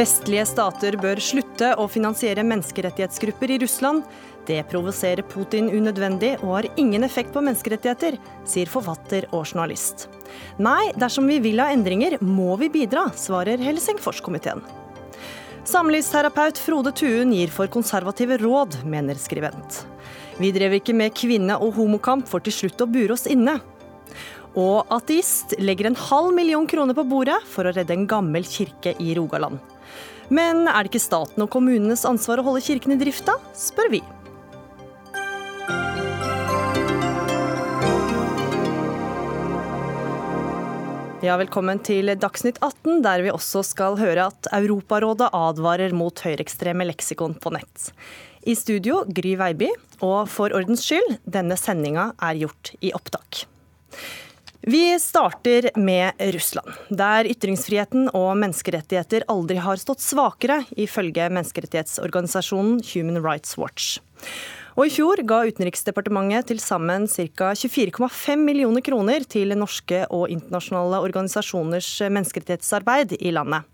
Vestlige stater bør slutte å finansiere menneskerettighetsgrupper i Russland. Det provoserer Putin unødvendig og har ingen effekt på menneskerettigheter, sier forfatter og journalist. Nei, dersom vi vil ha endringer, må vi bidra, svarer Helsingforskomiteen. Samlivsterapeut Frode Tuen gir for konservative råd, mener skribent. Vi drev ikke med kvinne- og homokamp for til slutt å bure oss inne. Og ateist legger en halv million kroner på bordet for å redde en gammel kirke i Rogaland. Men er det ikke staten og kommunenes ansvar å holde kirken i drift, da? spør vi. Ja, velkommen til Dagsnytt 18, der vi også skal høre at Europarådet advarer mot høyreekstreme leksikon på nett. I studio Gry Veiby, og for ordens skyld, denne sendinga er gjort i opptak. Vi starter med Russland, der ytringsfriheten og menneskerettigheter aldri har stått svakere, ifølge menneskerettighetsorganisasjonen Human Rights Watch. Og I fjor ga Utenriksdepartementet til sammen ca. 24,5 millioner kroner til norske og internasjonale organisasjoners menneskerettighetsarbeid i landet.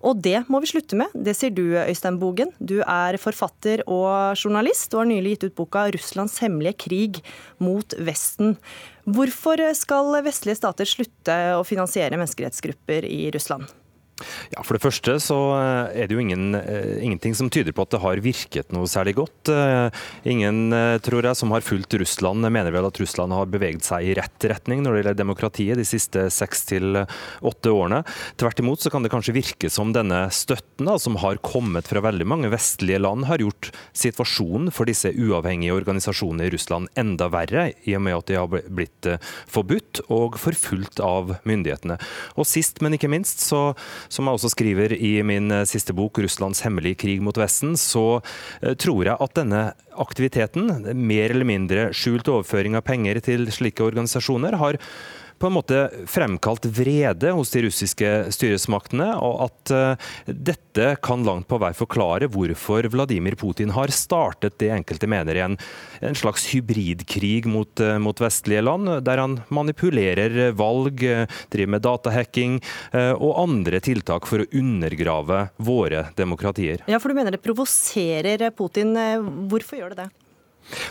Og det må vi slutte med, det sier du Øystein Bogen. Du er forfatter og journalist, og har nylig gitt ut boka 'Russlands hemmelige krig mot Vesten'. Hvorfor skal vestlige stater slutte å finansiere menneskerettsgrupper i Russland? Ja, For det første så eh, er det jo ingen, eh, ingenting som tyder på at det har virket noe særlig godt. Eh, ingen, tror jeg, som har fulgt Russland, mener vel at Russland har beveget seg i rett retning når det gjelder demokratiet de siste seks til åtte årene. Tvert imot så kan det kanskje virke som denne støtten da, som har kommet fra veldig mange vestlige land, har gjort situasjonen for disse uavhengige organisasjonene i Russland enda verre, i og med at de har blitt forbudt og forfulgt av myndighetene. Og sist, men ikke minst, så som jeg også skriver i min eh, siste bok, 'Russlands hemmelige krig mot Vesten', så eh, tror jeg at denne aktiviteten, mer eller mindre skjult overføring av penger til slike organisasjoner, har på en måte fremkalt vrede hos de russiske styresmaktene, og at uh, dette kan langt på vei forklare hvorfor Vladimir Putin har startet det enkelte mener i en, en slags hybridkrig mot, uh, mot, vestlige land, der han manipulerer valg, uh, driver med datahacking og andre tiltak for å undergrave våre demokratier. Ja, for du mener det provoserer Putin. Hvorfor gjør det det?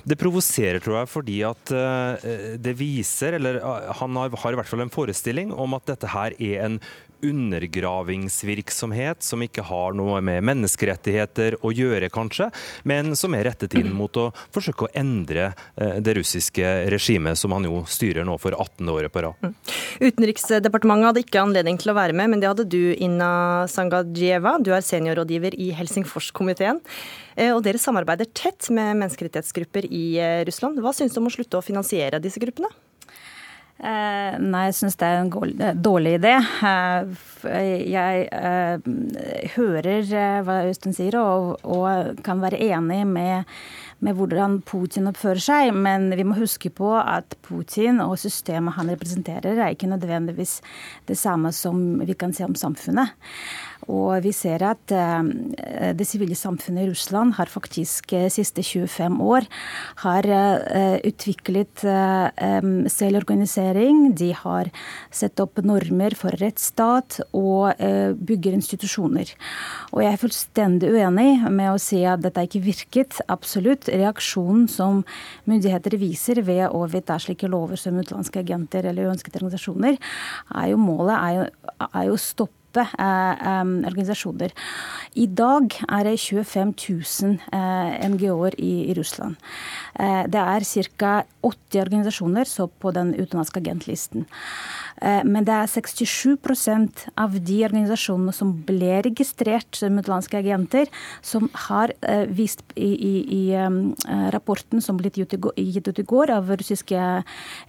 Det provoserer, tror jeg, fordi at eh, det viser, eller eh, han har, har i hvert fall en forestilling om at dette her er en undergravingsvirksomhet som ikke har noe med menneskerettigheter å gjøre, kanskje, men som er rettet inn mot å forsøke å endre eh, det russiske regimet, som han jo styrer nå for 18. året på rad. Mm. Utenriksdepartementet hadde ikke anledning til å være med, men det hadde du, Inna Sangadjeva. Du er seniorrådgiver i Helsingforskomiteen. Eh, og dere samarbeider tett med menneskerettighetsgrupper i eh, Russland. Hva syns du om å slutte å finansiere disse gruppene? Eh, nei, jeg syns det er en dårlig idé. jeg hører hva Øystein sier, og, og, kan være enig med, med hvordan Putin oppfører seg, men vi må huske på at Putin og systemet han representerer, er ikke nødvendigvis det samme som vi kan se om samfunnet. Og vi ser at eh, det sivile samfunnet i Russland har faktisk eh, siste 25 år har eh, utviklet selvorganisering. De har satt opp normer for rettsstat og bygger institusjoner. Og jeg er fullstendig uenig med å si at dette ikke virket. Absolutt. Reaksjonen som myndigheter viser ved å vedta slike lover som utenlandske agenter eller uønskede organisasjoner, er jo målet er jo, er stoppe hjelpe eh, organisasjoner. I dag er det 25 000 eh, NGO-er i, Russland. Eh, det er ca. 80 organisasjoner på den utenlandske agentlisten. Eh, men det er 67% av de organisasjonene som ble registrert som utenlandske agenter, som har vist i, i, i rapporten som ble gitt ut i går av russiske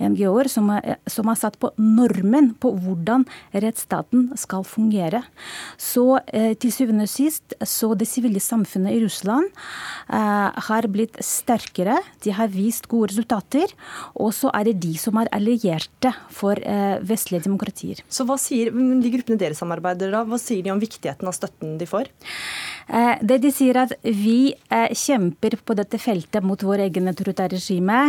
NGO-er, som, som, har satt på normen på hvordan rettsstaten skal fungere. Så til syvende og sist så det sivile samfunnet i Russland har blitt sterkere. De har vist gode resultater. Og så er det de som er allierte for eh, vestlige demokratier. Så hva sier de gruppene dere samarbeider da, hva sier de om viktigheten av støtten de får? Eh, det de sier at Vi eh, kjemper på dette feltet mot vår egen autoritære regime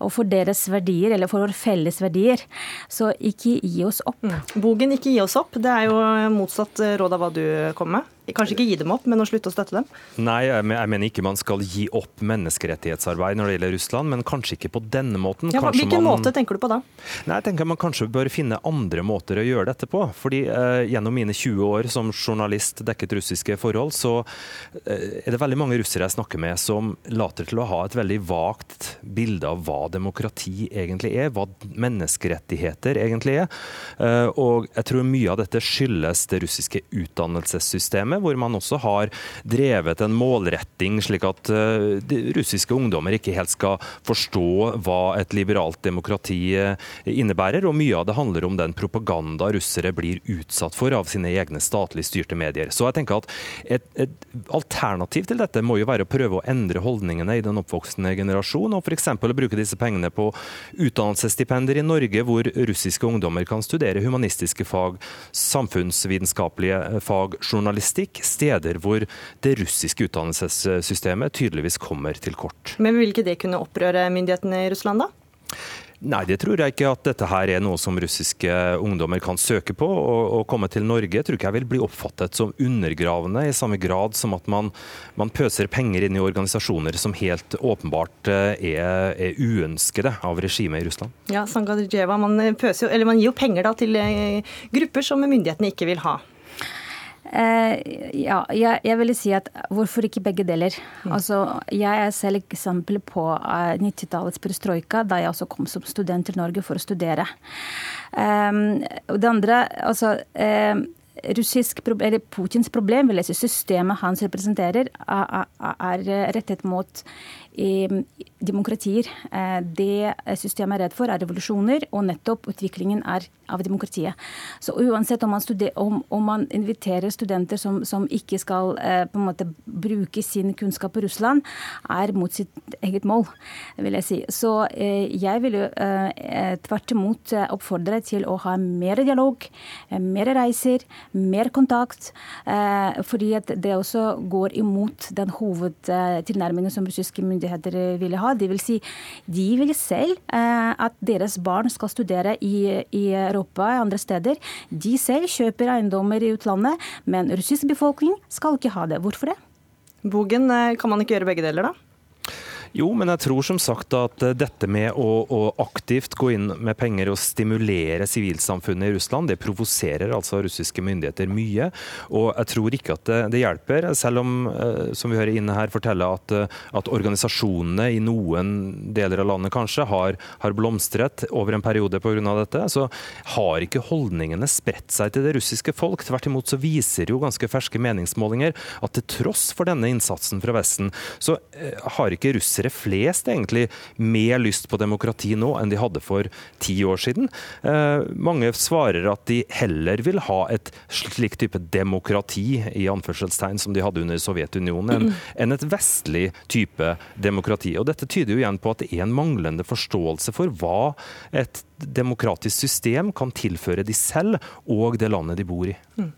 og for deres verdier, eller for våre felles verdier. Så ikke gi oss opp. Mm. Bogen 'Ikke gi oss opp' det er jo motsatt råd av hva du kom med. Kanskje ikke gi dem opp, men å slutte å støtte dem? Nei, jeg mener ikke man skal gi opp menneskerettighetsarbeid når det gjelder Russland, men kanskje ikke på denne måten. Ja, hvilken man... måte tenker du på da? Nei, jeg tenker Man kanskje bør finne andre måter å gjøre dette på. Fordi eh, Gjennom mine 20 år som journalist dekket russiske forhold, så eh, er det veldig mange russere jeg snakker med som later til å ha et veldig vagt bilde av hva demokrati egentlig er, hva menneskerettigheter egentlig er. Eh, og jeg tror mye av dette skyldes det russiske utdannelsessystemet systemet, hvor man også har drevet en målretting, slik at uh, russiske ungdommer ikke helt skal forstå hva et liberalt demokrati uh, innebærer. Og mye av det handler om den propaganda russere blir utsatt for av sine egne statlig styrte medier. Så jeg tenker at et, et alternativ til dette må jo være å prøve å endre holdningene i den oppvoksende generasjon, og f.eks. å bruke disse pengene på utdannelsesstipender i Norge, hvor russiske ungdommer kan studere humanistiske fag, samfunnsvitenskapelige fag, journalistikk politikk steder hvor det russiske utdannelsessystemet tydeligvis kommer til kort. Men vil ikke det kunne opprøre myndighetene i Russland, da? Nei, det tror jeg ikke at dette her er noe som russiske ungdommer kan søke på. Å komme til Norge tror ikke jeg vil bli oppfattet som undergravende, i samme grad som at man, man pøser penger inn i organisasjoner som helt åpenbart eh, er, er uønskede av regimet i Russland. Ja, Sangadjeva, man, pøser, man gir jo penger da, til eh, grupper som myndighetene ikke vil ha. Eh, ja, jeg, jeg ville si at hvorfor ikke begge deler? Altså, jeg er selv eksempel på 90-tallets eh, perestrojka, da jeg også kom som student til Norge for å studere. Um, det andre, altså um, russisk, eller Putins problem, vil jeg si, systemet hans representerer, er, er rettet mot demokratier. Eh, det systemet er redd for, er revolusjoner, og nettopp utviklingen er av demokratiet. Så uansett om man, studer, om, om man inviterer studenter som, som ikke skal eh, på en måte bruke sin kunnskap på Russland, er mot sitt eget mål, vil jeg si. Så eh, jeg vil jo tvert imot oppfordre til å ha mer dialog, mer reiser, mer kontakt. fordi at det også går imot den hovedtilnærmingen som russiske myndigheter myndigheter eh, ville ha. De vil si de vil selv eh, at deres barn skal studere i, i Europa og andre steder. De selv kjøper eiendommer i utlandet, men russisk befolkning skal ikke ha det. Hvorfor det? Bogen, eh, kan man ikke gjøre begge deler, da? Jo, men jeg tror som sagt at eh, dette med å, å aktivt gå inn med penger og stimulere sivilsamfunnet i Russland, det provoserer altså russiske myndigheter mye. Og jeg tror ikke at det, det hjelper, selv om, eh, som vi hører inne her, forteller at, eh, at organisasjonene i noen deler av landet kanskje har, har blomstret over en periode pga. dette, så har ikke holdningene spredt seg til det russiske folk. Tvert imot så viser jo ganske ferske meningsmålinger at til tross for denne innsatsen fra Vesten, så har ikke russere russere flest egentlig mer lyst på demokrati nå enn de hadde for ti år siden. Eh, mange svarer at de heller vil ha et slik type demokrati i anførselstegn som de hadde under Sovjetunionen, enn et vestlig type demokrati. Og Dette tyder jo igjen på at det er en manglende forståelse for hva et demokratisk system kan tilføre de selv og det landet de bor i. Mm.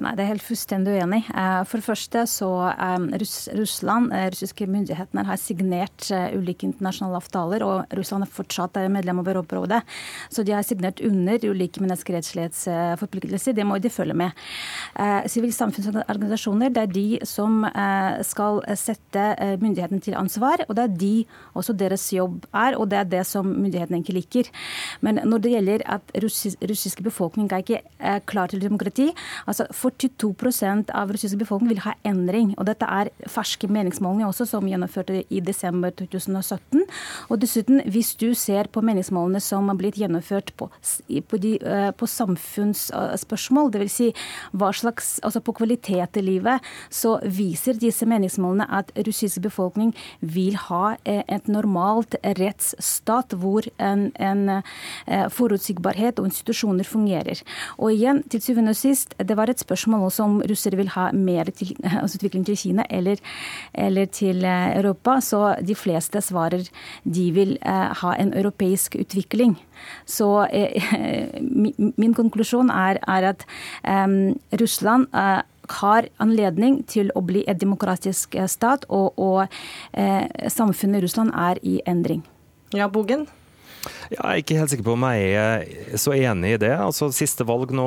Nei, det er helt fullstendig uenig. Eh, for det første så um, Russland, eh, russiske myndighetene har signert ulike internasjonale avtaler, og Russland er fortsatt medlem av Europarådet. Så de har signert under ulike menneskerettighetsforpliktelser. Det må de følge med. Sivilsamfunnsorganisasjoner det er de som skal sette myndighetene til ansvar, og det er de også deres jobb er, og det er det som myndighetene ikke liker. Men når det gjelder at russiske befolkning er ikke er klar til demokrati altså 42% av russisk befolkning vil ha endring. og Dette er ferske meningsmålinger også, som gjennomførte i desember 2017. Og dessuten, hvis du ser på meningsmålene som har blitt gjennomført på, på, de, eh, på samfunnsspørsmål, dvs. Si altså på kvalitet i livet, så viser disse meningsmålene at russisk befolkning vil ha eh, et normalt rettsstat hvor en, en Eh, forutsigbarhet og institusjoner fungerer. Og igjen, til syvende og sist, det var et spørsmål også om russere vil ha mer til, altså utvikling til Kina eller, eller, til Europa. Så de fleste svarer de vil ha en europeisk utvikling. Så min konklusjon er, er at um, Russland uh, har anledning til å bli et demokratisk stat, og, og eh, samfunnet i Russland er i endring. Ja, Bogen? Jeg er ikke helt sikker på om jeg er så enig i det. Altså, Siste valg nå,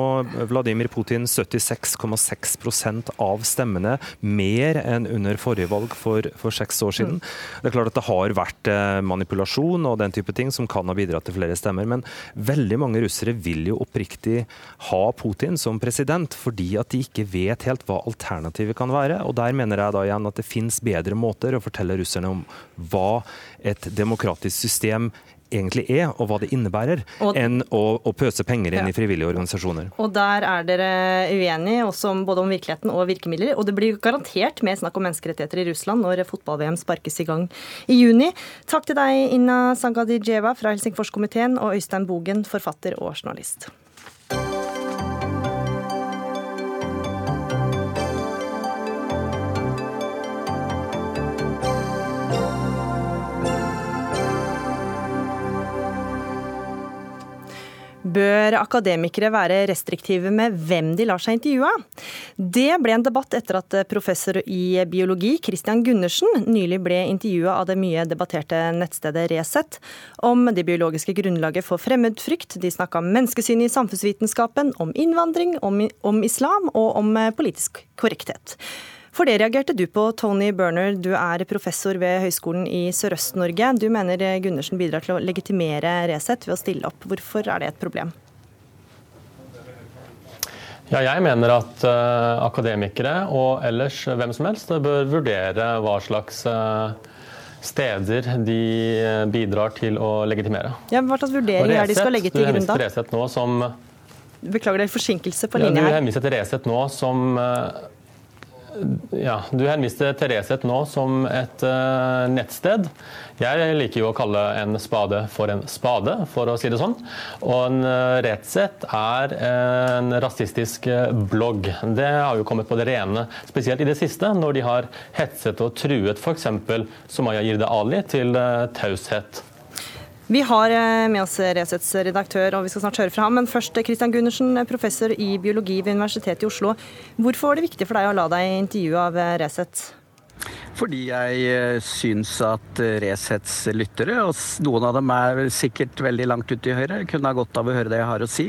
Vladimir Putin 76,6% av stemmene. Mer enn under forrige valg for, for, seks år siden. Mm. Det er klart at det har vært eh, manipulasjon og den type ting som kan ha bidratt til flere stemmer. Men veldig mange russere vil jo oppriktig ha Putin som president, fordi at de ikke vet helt hva alternativet kan være. Og der mener jeg da igjen at det finnes bedre måter å fortelle russerne om hva et demokratisk system egentlig er, og hva det innebærer, og, enn å, å, pøse penger inn ja. i frivillige organisasjoner. Og Der er dere uenige, også om, både om virkeligheten og virkemidler. Og det blir garantert mer snakk om menneskerettigheter i Russland når fotball-VM sparkes i gang i juni. Takk til deg, Inna Sangadijeva fra Helsingforskomiteen, og Øystein Bogen, forfatter og journalist. Bør akademikere være restriktive med hvem de lar seg intervjue? Det ble en debatt etter at professor i biologi Christian Gundersen nylig ble intervjua av det mye debatterte nettstedet Resett om det biologiske grunnlaget for fremmedfrykt. De snakka om menneskesynet i samfunnsvitenskapen, om innvandring, om, om islam og om politisk korrekthet. For det reagerte du på, Tony Berner. Du er professor ved Høgskolen i Sørøst-Norge. Du mener Gundersen bidrar til å legitimere Resett ved å stille opp. Hvorfor er det et problem? Ja, jeg mener at uh, akademikere og ellers hvem som helst bør vurdere hva slags uh, steder de eh, bidrar til å legitimere. Ja, hva slags vurderinger er det de skal legge til grunn da? Resett nå som Beklager det, forsinkelse på linje her. Ja, du henviser til Resett nå som uh, ja, Du henviste Tereset nå som et uh, nettsted. Jeg liker jo å kalle en spade for en spade, for å si det sånn. Og en uh, Resett er en rasistisk uh, blogg. Det har jo kommet på det rene, spesielt i det siste, når de har hetset og truet f.eks. Somaya Jirde Ali til taushet. Vi har eh, med oss Resets redaktør, og vi skal snart høre fra ham. Men først Christian Gundersen, professor i biologi ved Universitetet i Oslo. Hvorfor var det viktig for deg å la deg intervjue av eh, Resett? Fordi jeg eh, syns at Resets lyttere, og noen av dem er sikkert veldig langt ute i høyre, kunne ha godt av å høre det jeg har å si.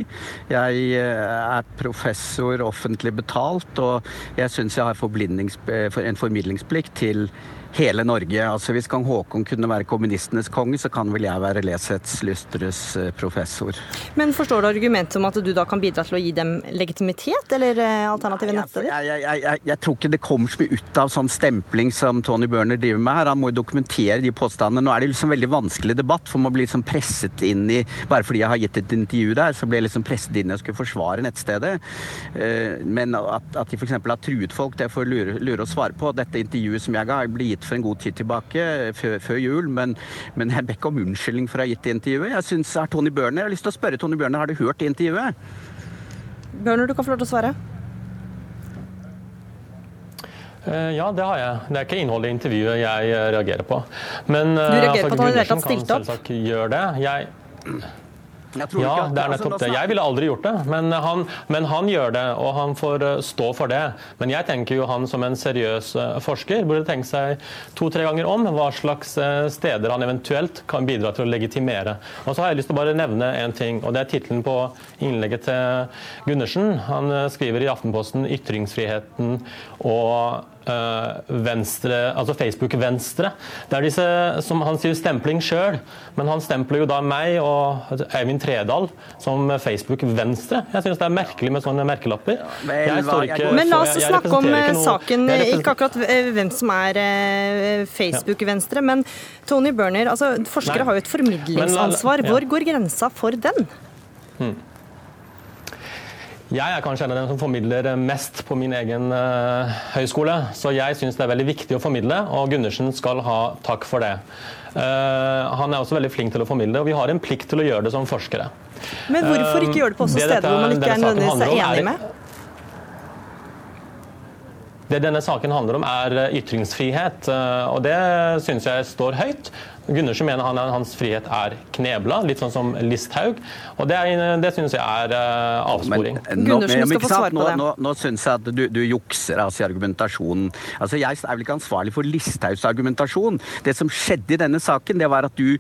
Jeg er professor offentlig betalt, og jeg syns jeg har en formidlingsplikt til hele Norge. Altså Hvis kong Haakon kunne være kommunistenes konge, så kan vel jeg være Lesets Lystres eh, professor. Men forstår du argumentet om at du da kan bidra til å gi dem legitimitet, eller eh, alternative nettsteder? Jeg, jeg, jeg, jeg, tror ikke det kommer så mye ut av sånn stempling som Tony Børner driver med her. Han må jo dokumentere de påstandene. Nå er det liksom veldig vanskelig debatt, for man blir liksom presset inn i Bare fordi jeg har gitt et intervju der, så blir jeg liksom presset inn i å skulle forsvare nettstedet. Eh, men at, at de f.eks. har truet folk, det får lure, lure å svare på. Dette intervjuet som jeg ga, blir gitt for en god tid tilbake, før, før jul. Men, men jeg ber ikke om unnskyldning for å ha gitt det intervjuet. Jeg synes er Tony Børner, jeg har lyst til å spørre Tony Børner, har du hørt det intervjuet? Børner, du kan få lov til å svare. Eh, ja, det har jeg. Det er ikke innholdet i intervjuet jeg eh, reagerer på. Men du reagerer altså, på at han i det hele tatt stilte opp? Gjør det. Jeg ja, det er nettopp altså, det. Jeg ville aldri gjort det, men han, men han, gjør det, og han får eh, stå for det. Men jeg tenker jo han som en seriøs eh, forsker burde tenke seg to-tre ganger om hva slags eh, steder han eventuelt kan bidra til å legitimere. Og så har jeg lyst til å bare nevne en ting, og det er tittelen på innlegget til Gundersen. Han skriver i Aftenposten 'Ytringsfriheten og venstre, altså Facebook-venstre. Det er disse som han sier stempling sjøl, men han stempler jo da meg og Eivind Tredal som Facebook-venstre. Jeg syns det er merkelig med sånne merkelapper. Ikke, men la oss jeg, jeg snakke om eh, saken, ikke akkurat eh, hvem som er Facebook-venstre, men Tony Berner, altså forskere Nei. har jo et formidlingsansvar. Hvor går grensa for den? Hmm. Jeg er kanskje en av dem som formidler mest på min egen uh, høyskole. Så jeg syns det er veldig viktig å formidle, og Gundersen skal ha takk for det. Uh, han er også veldig flink til å formidle, og vi har en plikt til å gjøre det som forskere. Men hvorfor ikke gjøre det på også steder hvor man ikke er nødvendigvis enig med? Det denne saken handler om, er ytringsfrihet. Og det syns jeg står høyt. Gundersen mener han, hans frihet er knebla, litt sånn som Listhaug. Og det, er, det syns jeg er uh, avsporing. Men, nå, Gundersen skal få svare på det. Nå, nå, nå syns jeg at du, du jukser altså, i argumentasjonen. Altså, jeg er vel ikke ansvarlig for Listhaugs argumentasjon. Det som skjedde i denne saken, det var at du,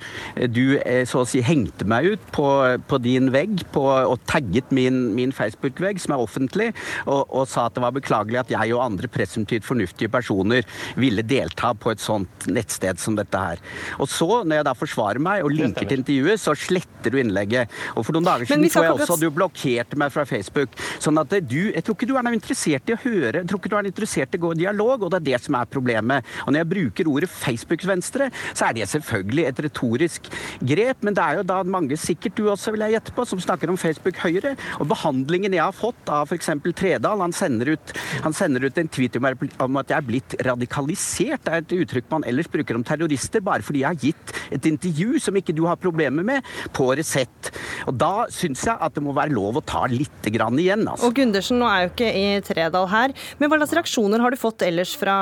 du eh, så å si hengte meg ut på, på din vegg på, og tagget min, min Facebook-vegg, som er offentlig, og, og, sa at det var beklagelig at jeg og andre presumptivt fornuftige personer ville delta på et sånt nettsted som dette her. Og så, når jeg da forsvarer meg og linker til intervjuet, så sletter du innlegget. Og for noen dager siden tror jeg også du blokkerte meg fra Facebook. Sånn at du Jeg tror ikke du er noe interessert i å høre, jeg tror ikke du er interessert i å gå i dialog, og det er det som er problemet. Og når jeg bruker ordet Facebook-venstre, så er det selvfølgelig et retorisk grep, men det er jo da mange, sikkert du også vil jeg gjette på, som snakker om Facebook-høyre. Og behandlingen jeg har fått av f.eks. Tredal, han sender, ut, han sender ut en tweet om at jeg er blitt radikalisert, det er et uttrykk man ellers bruker om terrorister, bare fordi jeg har gitt et intervju som ikke du har problemer med, på Resett. Og Da syns jeg at det må være lov å ta litt grann igjen. Altså. Og Gundersen, nå er jo ikke i Tredal her, men hva slags reaksjoner har du fått ellers fra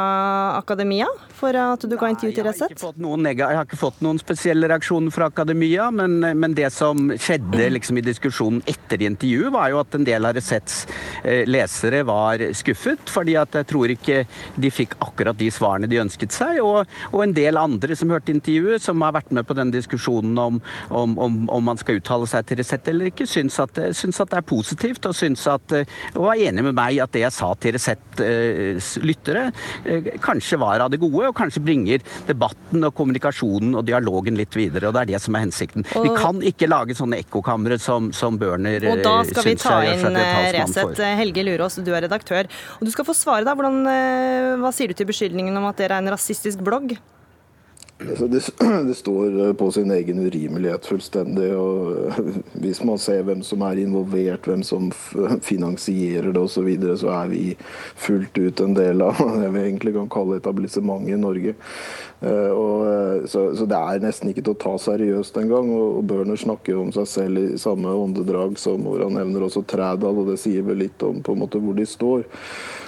akademia for at du ga intervju til Resett? Jeg, jeg har ikke fått noen spesielle reaksjoner fra akademia, men, men det som skjedde liksom, i diskusjonen etter intervjuet, var jo at en del av Resetts eh, lesere var skuffet, fordi at jeg tror ikke de fikk akkurat de svarene de ønsket seg, og, og en del andre som hørte intervjuet, som har vært med på den diskusjonen om, om, om, om man skal uttale seg til Resett eller ikke, syns at, syns at, det er positivt og syns at, og er enig med meg at det jeg sa til Resett eh, lyttere, eh, kanskje var av det gode, og kanskje bringer debatten og kommunikasjonen og dialogen litt videre. og Det er det som er hensikten. Og, vi kan ikke lage sånne ekkokamre som, som Børner syns jeg Og da eh, skal vi ta inn Resett. Helge Lurås, du er redaktør. Og du skal få svare, da. Hvordan, hva sier du til beskyldningen om at dere er en rasistisk blogg? Det, det, står eh, på sin egen urimelighet fullstendig. og eh, Hvis man ser hvem som er involvert, hvem som finansierer det osv., så, videre, så er vi fullt ut en del av det vi egentlig kan kalle etablissementet i Norge. Eh, og, så, så, det er nesten ikke til å ta seriøst engang. Og, og Børner snakker jo om seg selv i samme åndedrag som hvor han nevner også Trædal, og det sier vel litt om på en måte hvor de står.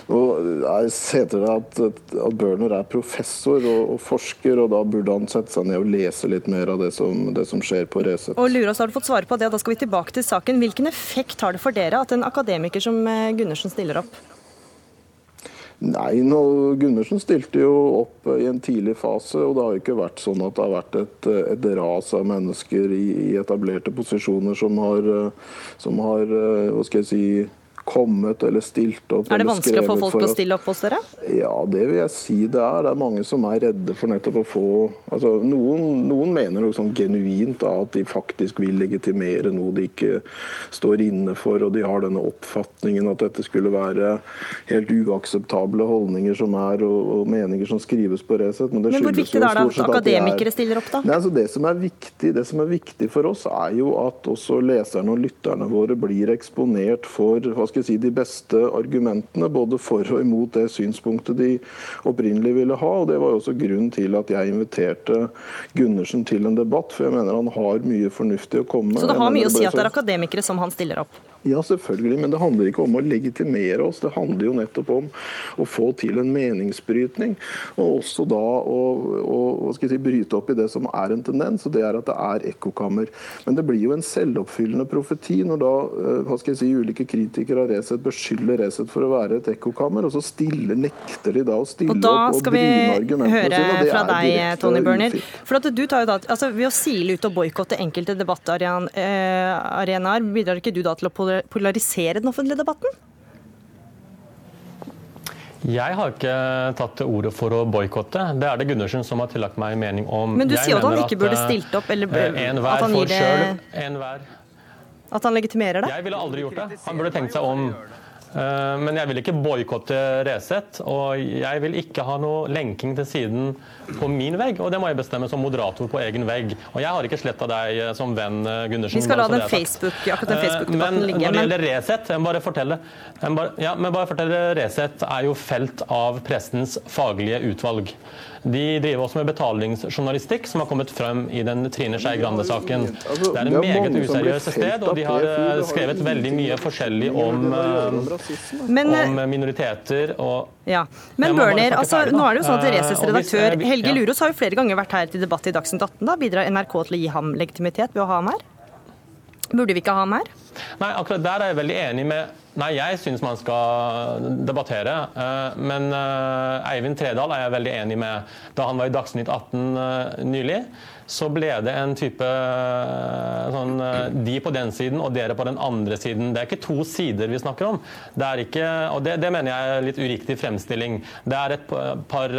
Jeg heter det at, at Børner er professor og, og, forsker, og da burde han sette seg ned og lese litt mer av det som, det som skjer på Resett. Og Lurås, har du fått svare på det, og da skal vi tilbake til saken. Hvilken effekt har det for dere at en akademiker som eh, Gundersen stiller opp? Nei, nå, Gundersen stilte jo opp i en tidlig fase, og det har jo ikke vært sånn at det har vært et, et ras av mennesker i, i etablerte posisjoner som har, eh, som har eh, hva skal jeg si, kommet eller stilt opp. Er det vanskelig å få folk til å stille opp hos dere? Ja, det vil jeg si det er. Det er mange som er redde for nettopp å få altså, noen, noen mener noe sånn genuint da, at de faktisk vil legitimere noe de ikke står inne for, og de har denne oppfatningen at dette skulle være helt uakseptable holdninger som er, og, og meninger som skrives på Resett. Men, men hvor viktig det er det at akademikere stiller opp, da? Nei, altså, det, som er viktig, det som er viktig for oss, er jo at også leserne og lytterne våre blir eksponert for hva skal skal si, de beste argumentene både for og imot det synspunktet de opprinnelig ville ha. og Det var også grunnen til at jeg inviterte Gundersen til en debatt, for jeg mener han har mye fornuftig å komme med. Så det har mye å si at det er akademikere som han stiller opp? Ja, selvfølgelig, men det handler ikke om å legitimere oss. Det handler jo nettopp om å få til en meningsbrytning. Og også da å, å si, bryte opp i det som er en tendens, og det er at det er ekkokammer. Men det blir jo en selvoppfyllende profeti når da eh, hva skal jeg si, ulike kritikere av Resett beskylder Resett for å være et ekkokammer, og så stiller, nekter de da å stille opp og da skal opp, Og vi høre fra deg, Tony Børner. For at du tar jo da, altså Ved å sile ut og boikotte enkelte debattarenaer, bidrar ikke du da til å polarisere den offentlige debatten? Jeg har ikke tatt til orde for å boikotte. Det er det Gundersen som har tillagt meg mening om. Men du sier jo at han ikke burde stilt opp, eller eh, at han gir det At han legitimerer det? Jeg ville aldri gjort det. Han burde tenkt seg om men jeg vil ikke boikotte Resett. Og jeg vil ikke ha noe lenking til siden på min vegg, og det må jeg bestemme som moderator på egen vegg. Og jeg har ikke sletta deg eh, som venn, eh, Gundersen. Vi skal la den Facebook, akkurat den Facebook-debatten ligge. Men når det gjelder Resett, jeg må bare fortelle jeg bare, ja, men bare fortelle Resett er jo felt av pressens faglige utvalg. De driver også med betalingsjournalistikk, som har kommet frem i den Trine Skei Grande-saken. Altså, det er en meget useriøst sted, og de har eh, skrevet veldig mye forskjellig om, Men, om minoriteter og ja. Men Børner, altså, nå er det jo sånn at Reses redaktør Helge Lurås har jo flere ganger vært her til debatt i Dagsnytt 18. da, Bidrar NRK til å gi ham legitimitet ved å ha ham her? Burde vi ikke ha ham her? Nei, akkurat der er jeg veldig enig med Nei, jeg syns man skal debattere. Eh, men eh, Eivind Tredal er jeg veldig enig med. Da han var i Dagsnytt 18 eh, nylig, så ble det en type sånn De på den siden og dere på den andre siden. Det er ikke to sider vi snakker om. Det er ikke, og det, det mener jeg er litt uriktig fremstilling. Det er et par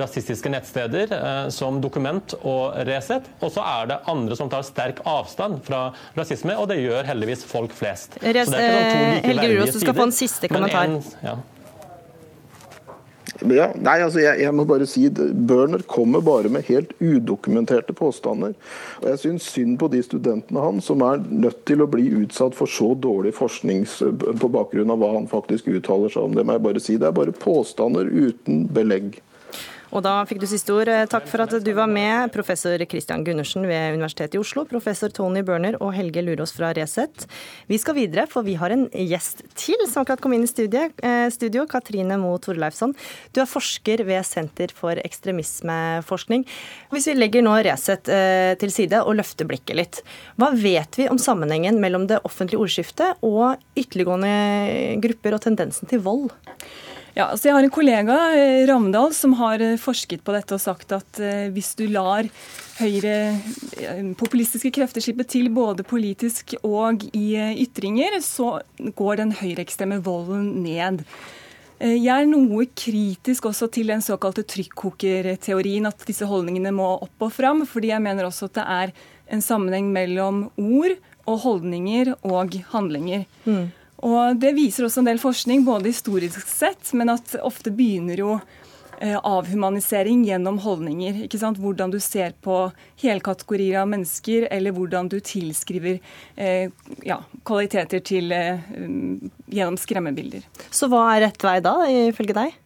rasistiske nettsteder som Dokument og Resett. Og så er det andre som tar sterk avstand fra rasisme, og det gjør heldigvis folk flest. Res, så det er ikke sånn to like Helge Lurås, du skal få en siste kommentar. En, ja. Ja, nei, altså jeg, jeg, må bare si Børner kommer bare med helt udokumenterte påstander. Og Jeg syns synd på de studentene hans som er nødt til å bli utsatt for så dårlig forskning på bakgrunn av hva han faktisk uttaler seg om. Det må jeg bare si. Det er bare påstander uten belegg. Og da fikk du siste ord. Eh, takk for at du var med, professor Christian Gundersen ved Universitetet i Oslo, professor Tony Børner og Helge Lurås fra Resett. Vi skal videre, for vi har en gjest til som akkurat kom inn i studio. Eh, studio Katrine Moe Torleifsson. Du er forsker ved Senter for ekstremismeforskning. Hvis vi legger nå Resett eh, til side og løfter blikket litt, hva vet vi om sammenhengen mellom det offentlige ordskiftet og ytterliggående grupper og tendensen til vold? Ja, altså jeg har en kollega, Ramdal, som har eh, forsket på dette og sagt at eh, hvis du lar høyre populistiske krefter slippe til både politisk og i ytringer, så går den høyreekstreme volden ned. Jeg er noe kritisk også til den såkalte trykkokerteorien, at disse holdningene må opp og fram, fordi jeg mener også at det er en sammenheng mellom ord og holdninger og handlinger. Mm. Og Det viser også en del forskning, både historisk sett, men at ofte begynner jo eh, avhumanisering gjennom holdninger. ikke sant? Hvordan du ser på helkategorier av mennesker, eller hvordan du tilskriver eh, ja, kvaliteter til, eh, gjennom skremmebilder. Så hva er rett vei da, ifølge deg?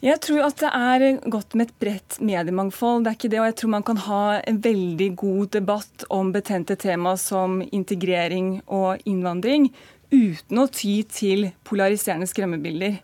Jeg tror at det er godt med et bredt mediemangfold. Det er ikke det, og jeg tror man kan ha en veldig god debatt om betente tema som integrering og innvandring uten å ty til polariserende skremmebilder.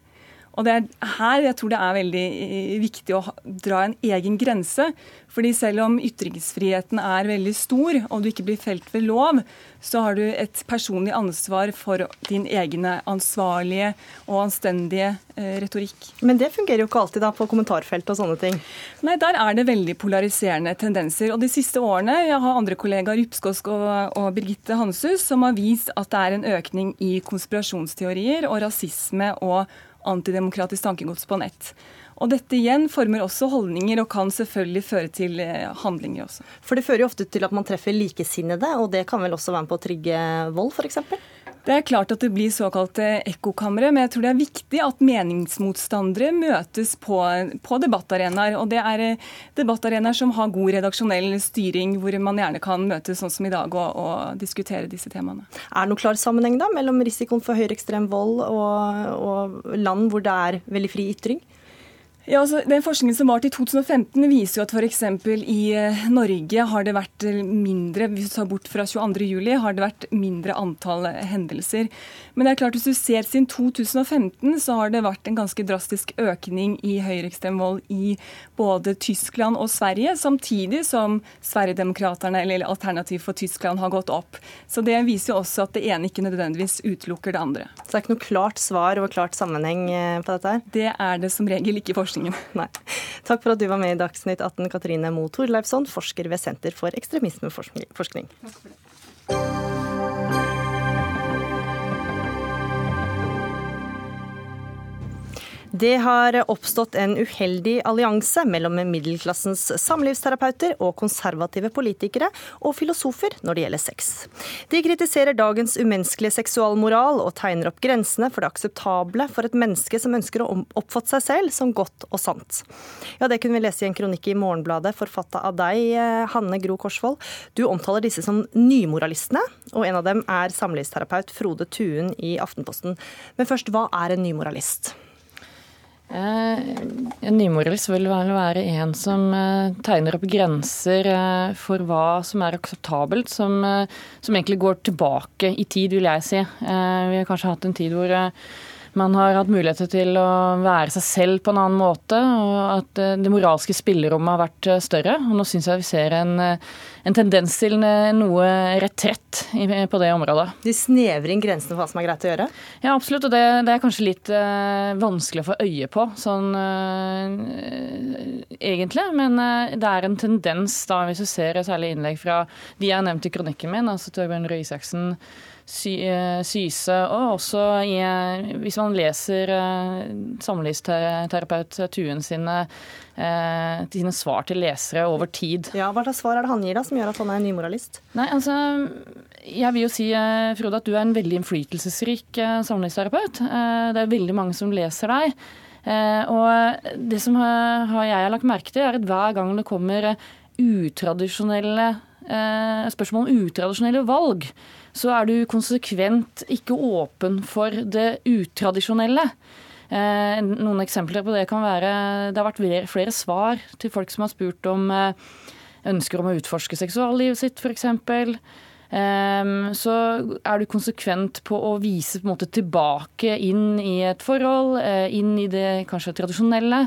Og det er her jeg tror det er veldig eh, viktig å dra en egen grense. Fordi selv om ytringsfriheten er veldig stor, og du ikke blir felt ved lov, så har du et personlig ansvar for din egne ansvarlige og anstendige eh, retorikk. Men det fungerer jo ikke alltid da på kommentarfelt og sånne ting? Nei, der er det veldig polariserende tendenser. Og de siste årene, jeg har andre kollegaer, Rypskosk og, og Birgitte Hanshus, som har vist at det er en økning i konspirasjonsteorier og rasisme og antidemokratisk tankegods på nett. Og Dette igjen former også holdninger og kan selvfølgelig føre til eh, handlinger også. For Det fører jo ofte til at man treffer likesinnede, og det kan vel også være med på å trygge vold f.eks.? Det er klart at det blir såkalte ekkokamre, men jeg tror det er viktig at meningsmotstandere møtes på, på debattarenaer. Og det er eh, debattarenaer som har god redaksjonell styring, hvor man gjerne kan møtes sånn som i dag og, og diskutere disse temaene. Er det noen klar sammenheng da mellom risikoen for høyreekstrem vold og, og land hvor det er veldig fri ytring? Ja, altså, den Forskningen som var til 2015 viser jo at f.eks. i eh, Norge har det vært eh, mindre hvis du tar bort fra 22.07, har det vært mindre antall eh, hendelser. Men det er klart hvis du ser siden 2015, så har det vært en ganske drastisk økning i høyreekstrem vold i både Tyskland og Sverige, samtidig som Sverigedemokraterna eller Alternativ for Tyskland har gått opp. Så det viser jo også at det ene ikke nødvendigvis utelukker det andre. Så det er ikke noe klart svar og klart sammenheng på dette her? Det er det som regel ikke forskning løsningen. Nei. Takk for at du var med i Dagsnytt 18, Katrine Moe Torleifsson, forsker ved Senter for ekstremismeforskning. Takk for det. Det har oppstått en uheldig allianse mellom middelklassens samlivsterapeuter og konservative politikere og filosofer når det gjelder sex. De kritiserer dagens umenneskelige seksualmoral og tegner opp grensene for det akseptable for et menneske som ønsker å oppfatte seg selv som godt og sant. Ja, Det kunne vi lese i en kronikk i Morgenbladet forfatta av deg, Hanne Gro Korsvold. Du omtaler disse som nymoralistene, og en av dem er samlivsterapeut Frode Tuen i Aftenposten. Men først, hva er en nymoralist? En nymoralist vil vel være en som tegner opp grenser for hva som er akseptabelt, som, som egentlig går tilbake i tid, vil jeg si. Vi har kanskje hatt en tid hvor man har hatt muligheter til å være seg selv på en annen måte, og at eh, det moralske spillerommet har vært eh, større. Og nå syns jeg vi ser en, eh, en, tendens til noe retrett på det området. De snevrer inn grensene for hva som er greit å gjøre? Ja, absolutt. Og det, det er kanskje litt uh, vanskelig å få øye på sånn uh, egentlig. Men uh, det er en tendens, da, hvis du ser særlig innlegg fra de jeg har nevnt i kronikken min, altså Torbjørn Røe Isaksen, sy, eh, Syse, og også i, eh, hvis man leser uh, samlivsterapeut Tuen sine, uh, sine svar til lesere over tid. Ja, Hva slags svar er det han gir da, som gjør at han er en nymoralist? Nei, altså, Jeg vil jo si Frode, at du er en veldig innflytelsesrik samlivsterapeut. det er veldig mange som leser deg. og det som jeg har lagt merke til, er at hver gang det kommer utradisjonelle spørsmål om utradisjonelle valg, så er du konsekvent ikke åpen for det utradisjonelle. Eh, noen eksempler på det kan være Det har vært flere svar til folk som har spurt om eh, ønsker om å utforske seksuallivet sitt, f.eks. Eh, så er du konsekvent på å vise på måte tilbake inn i et forhold, inn i det kanskje tradisjonelle.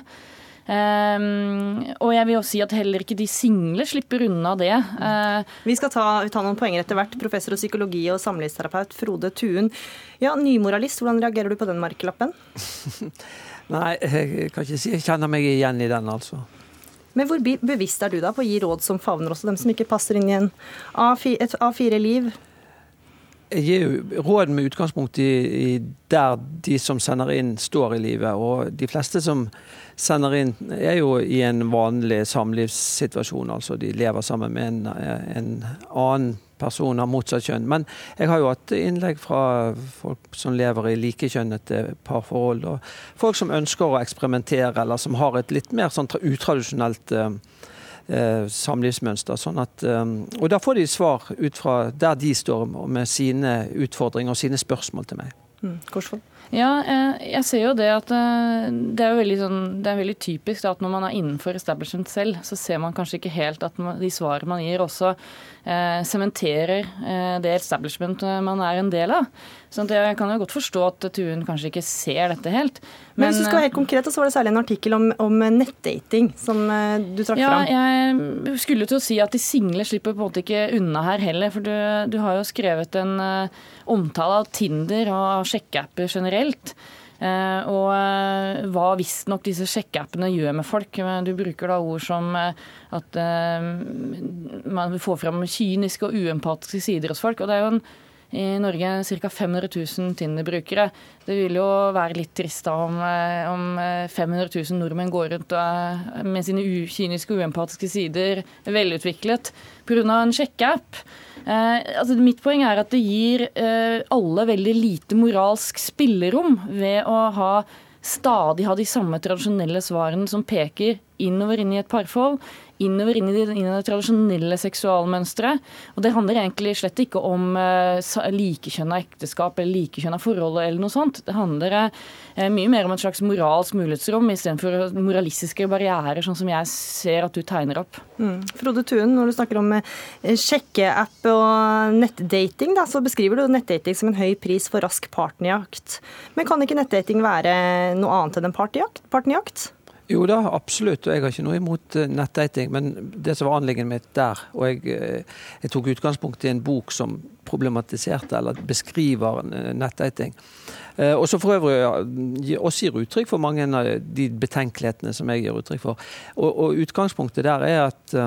Um, og jeg vil også si at heller ikke de single slipper unna det. Uh, Vi skal ta, ta, noen poenger etter hvert. Professor og psykologi og samlivsterapeut Frode Tuen. Ja, Nymoralist, hvordan reagerer du på den merkelappen? Nei, jeg kan ikke si jeg kjenner meg igjen i den, altså. Men hvor bevisst er du da på å gi råd som favner også dem som ikke passer inn i en A4, et A4-liv? Jeg gir jo råd med utgangspunkt i, i, der de som sender inn, står i livet. Og de fleste som sender inn, er jo i en vanlig samlivssituasjon. Altså de lever sammen med en, en annen person av motsatt kjønn. Men jeg har jo hatt innlegg fra folk som lever i likekjønnete parforhold. Og folk som ønsker å eksperimentere, eller som har et litt mer sånn utradisjonelt uh, samlivsmønster. Sånn at, eh, og da får de svar ut fra der de står med sine utfordringer og sine spørsmål til meg. Mm. Ja, eh, jeg ser jo det at eh, det er, veldig, sånn, det er veldig typisk at når man er innenfor establishment selv, så ser man kanskje ikke helt at de svarene man gir også sementerer eh, det establishment man er en del av. Så jeg kan jo godt forstå at Tuen kanskje ikke ser dette helt. Men, Men hvis du skal være helt konkret, så var det særlig en artikkel om, om nettdating som eh, du trakk ja, fram. Jeg skulle til å si at de single slipper på en måte ikke unna her heller. For du, du har jo skrevet en omtale av Tinder og sjekkeapper generelt. Uh, og uh, hva visstnok disse sjekkeappene gjør med folk. Du bruker da ord som at man får fram kyniske og uempatiske sider hos folk. og det er jo en i Norge ca. 500 000 Tinder-brukere. Det vil jo være litt trist da om, eh, om 500 eh, 000 nordmenn går rundt med sine kyniske og uempatiske sider velutviklet pga. en sjekkeapp. Eh, altså mitt poeng er at det gir eh, alle veldig lite moralsk spillerom ved å ha stadig ha de samme tradisjonelle svarene som peker innover inn i et parforhold, innover inn i det, inn i det tradisjonelle seksualmønsteret. Og det handler egentlig slett ikke om eh, likekjønna ekteskap eller likekjønna forhold eller noe sånt. Det handler eh, mye mer om et slags moralsk mulighetsrom istedenfor moralistiske barrierer, sånn som jeg ser at du tegner opp. Mm. Frode Tuen, når du snakker om uh, sjekkeapp og nettdating, da, så beskriver du nettdating som en høy pris for rask partnerjakt. Men kan ikke nettdating være noe annet enn en partnerjakt? Jo da, absolutt. Og jeg har ikke noe imot eh, nettdating. Men det som var anliggende mitt der, og jeg, eh, jeg, tok utgangspunkt i en bok som problematiserte eller beskriver eh, nettdating. Og så for øvrig også gir uttrykk for mange av de betenkelighetene som jeg gir uttrykk for. Og, og utgangspunktet der er at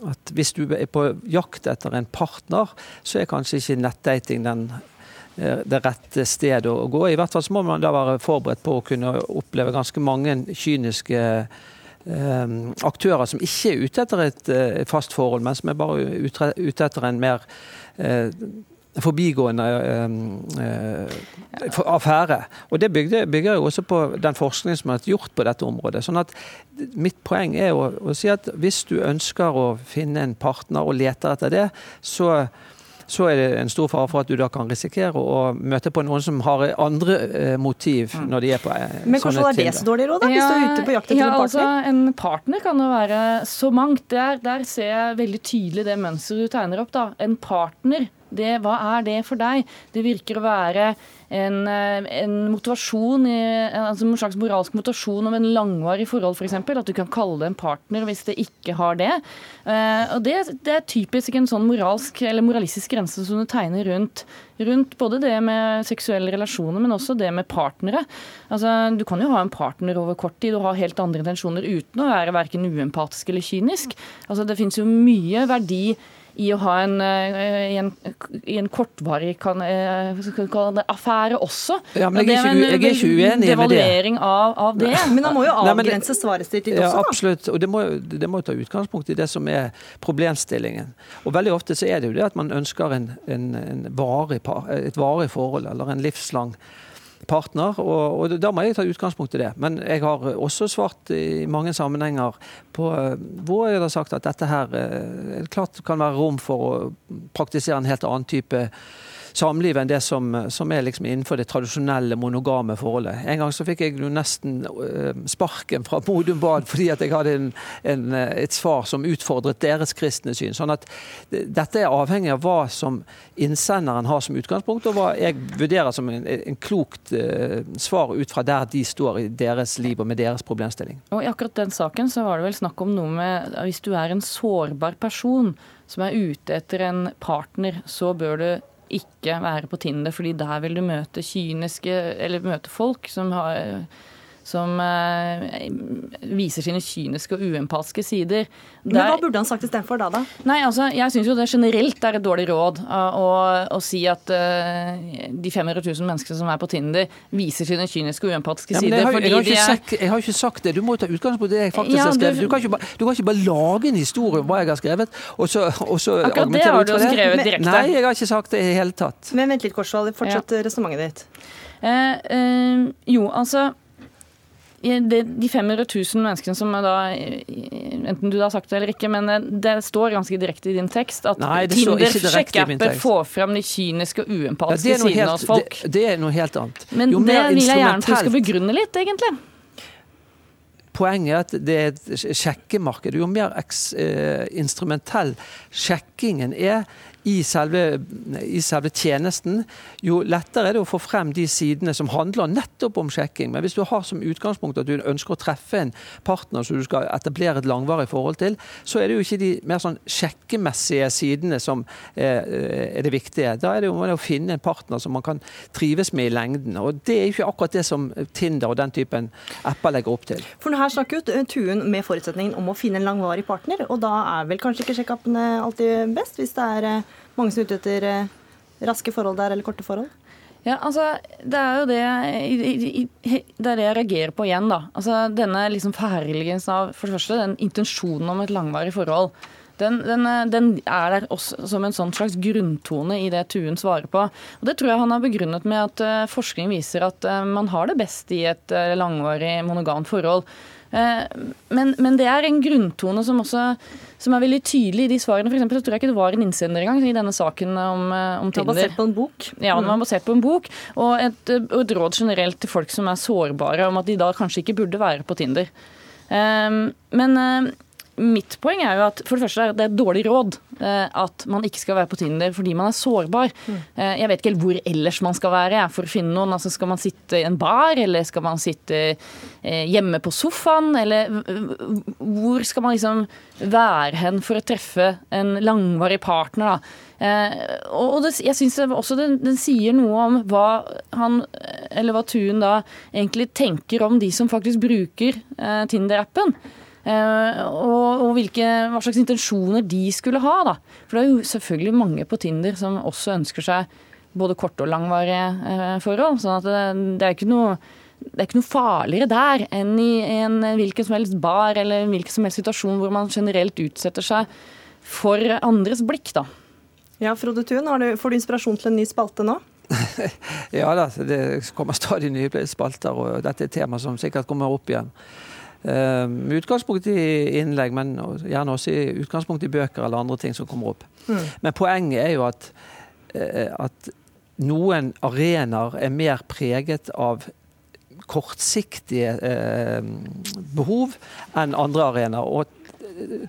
at hvis du er på jakt etter en partner, så er kanskje ikke nettdating den Eh, det rette stedet å gå. I hvert fall så må man da være forberedt på å kunne oppleve ganske mange kyniske eh, aktører som ikke er ute etter et eh, fast forhold, men som er bare ute, ute etter en mer eh, forbigående eh, affære. Og Det bygger, bygger jo også på den forskningen som er gjort på dette området. Sånn at Mitt poeng er å, å si at hvis du ønsker å finne en partner og leter etter det, så så er det en stor fare for at du da kan risikere å møte på noen som har andre eh, motiv mm. når de er på eh, Men kanskje det er det så dårlig råd, da, hvis du er ute på jakt etter ja, en partner? Altså, en partner kan jo være så mangt. Der, der ser jeg veldig tydelig det mønsteret du tegner opp. da. En partner det, hva er det for deg? Det virker å være en, eh, en motivasjon, altså en slags moralsk motivasjon om en langvarig forhold, f.eks. For at du kan kalle det en partner hvis det ikke har det. Eh, og det, det er typisk en sånn moralsk eller moralistisk grense som du tegner rundt, rundt både det med seksuelle relasjoner, men også det med partnere. Altså, du kan jo ha en partner over kort tid og ha helt andre intensjoner uten å være verken uempatisk eller kynisk. Altså, det finnes jo mye verdi i å ha en, eh, i en, i en kortvarig kan, eh, det, affære også. Ja, men jeg er, ikke, jeg er ikke uenig med det. Devaluering av, av det. Men han må jo avgrense svaret sitt litt ja, også, da. Absolutt. Og det må, det må ta utgangspunkt i det som er problemstillingen. Og veldig ofte så er det jo det at man ønsker en, en, en varig, et varig forhold, eller en livslang partner, og, og, da må jeg ta utgangspunkt i det. Men jeg har også svart i mange sammenhenger på hvor jeg har sagt at dette her eh, klart kan være rom for å praktisere en helt annen type samliv enn det som, som er liksom innenfor det tradisjonelle monogame forholdet. En gang så fikk jeg jo nesten uh, sparken fra Modum Bad fordi at jeg hadde en, en, eh, et svar som utfordret deres kristne syn. Sånn at dette er avhengig av hva som innsenderen har som utgangspunkt, og hva jeg vurderer som en, en klokt uh, svar ut fra der de står i deres liv og med deres problemstilling. Og I akkurat den saken så var det vel snakk om noe med hvis du er en sårbar person som er ute etter en partner, så bør du ikke være på Tinder, fordi der vil du møte kyniske Eller møte folk som har som uh, viser sine kyniske og uempatiske sider. Der, Men Hva burde han sagt istedenfor da, da? Nei, altså, Jeg syns jo det generelt er et dårlig råd uh, å, å, si at uh, de 500 000 menneskene som er på Tinder, viser sine kyniske og uempatiske ja, sider. Jeg har, jeg, har er... sagt, jeg har, ikke sagt det. Du må ta utgangspunkt i det jeg faktisk ja, har skrevet. Du, du, kan ikke, du, kan ikke, bare lage en historie om hva jeg har skrevet, og så, og så Akkurat det har du skrevet direkte. Nei, jeg har ikke sagt det i det hele tatt. Men vent litt, Korsvold. Fortsett ja. resonnementet ditt. jo, altså de 500 000 menneskene som da Enten du har sagt det eller ikke, men eh, det står ganske direkte i din tekst at Nei, Tinder sjekkeapper får fram de kyniske og uempatiske ja, sidene hos folk. Det, det, er noe helt annet. Men det vil jeg gjerne at du skal begrunne litt, egentlig. Poenget er at det er et sjekkemarked. Jo mer eh, instrumentell sjekkingen er, i selve, i selve, tjenesten, jo lettere er det å få frem de sidene som handler nettopp om sjekking. Men hvis du har som utgangspunkt at du ønsker å treffe en partner som du skal etablere et langvarig forhold til, så er det jo ikke de mer sånn sjekkemessige sidene som er, er det viktige. Da er det jo å finne en partner som man kan trives med i lengden. Og det er jo ikke akkurat det som Tinder og den typen apper legger opp til. For her snakker jo Tuen med forutsetningen om å finne en langvarig partner, og da er vel kanskje ikke sjekkappene alltid best, hvis det er eh, mange som er ute etter eh, raske forhold der, eller korte forhold? Ja, altså, Det er jo det, det, er det jeg reagerer på igjen. da. Altså, Denne liksom forherligelsen av for det første, den intensjonen om et langvarig forhold. Den, den, den, er der også som en sånn slags grunntone i det Tuen svarer på. Og Det tror jeg han har begrunnet med at uh, forskning viser at man har det best i et langvarig monogamt forhold. Men, men, det er en grunntone som også som er veldig tydelig i de svarene. For eksempel, så tror jeg ikke det var en innsender engang i denne saken om, om Tinder. Den var basert på en bok? Ja, den var mm. basert på en bok. Og et, og et råd generelt til folk som er sårbare, om at de da kanskje ikke burde være på Tinder. Men mitt poeng er jo at for det første er det et dårlig råd eh, at man ikke skal være på Tinder fordi man er sårbar. Mm. Eh, jeg vet ikke helt hvor ellers man skal være for å finne noen. Altså, skal man sitte i en bar, eller skal man sitte eh, hjemme på sofaen? Eller hvor skal man liksom være hen for å treffe en langvarig partner? da? og det, jeg syns også den, den, sier noe om hva han, eller hva Tuen da egentlig tenker om de som faktisk bruker Tinder-appen. Eh, og, og hvilke, hva slags intensjoner de skulle ha. Da. For det er jo selvfølgelig mange på Tinder som også ønsker seg både korte og langvarige eh, forhold. sånn at det, det er ikke noe det er ikke noe farligere der enn i en hvilken som helst bar eller hvilken som helst situasjon hvor man generelt utsetter seg for andres blikk, da. Ja, Frode Thun, får du inspirasjon til en ny spalte nå? ja da, det kommer stadig nye spalter, og dette er et tema som sikkert kommer opp igjen. Uh, med utgangspunkt i innlegg, men gjerne også i utgangspunkt i bøker eller andre ting som kommer opp. Mm. Men poenget er jo at at noen arenaer er mer preget av kortsiktige behov enn andre arenaer. og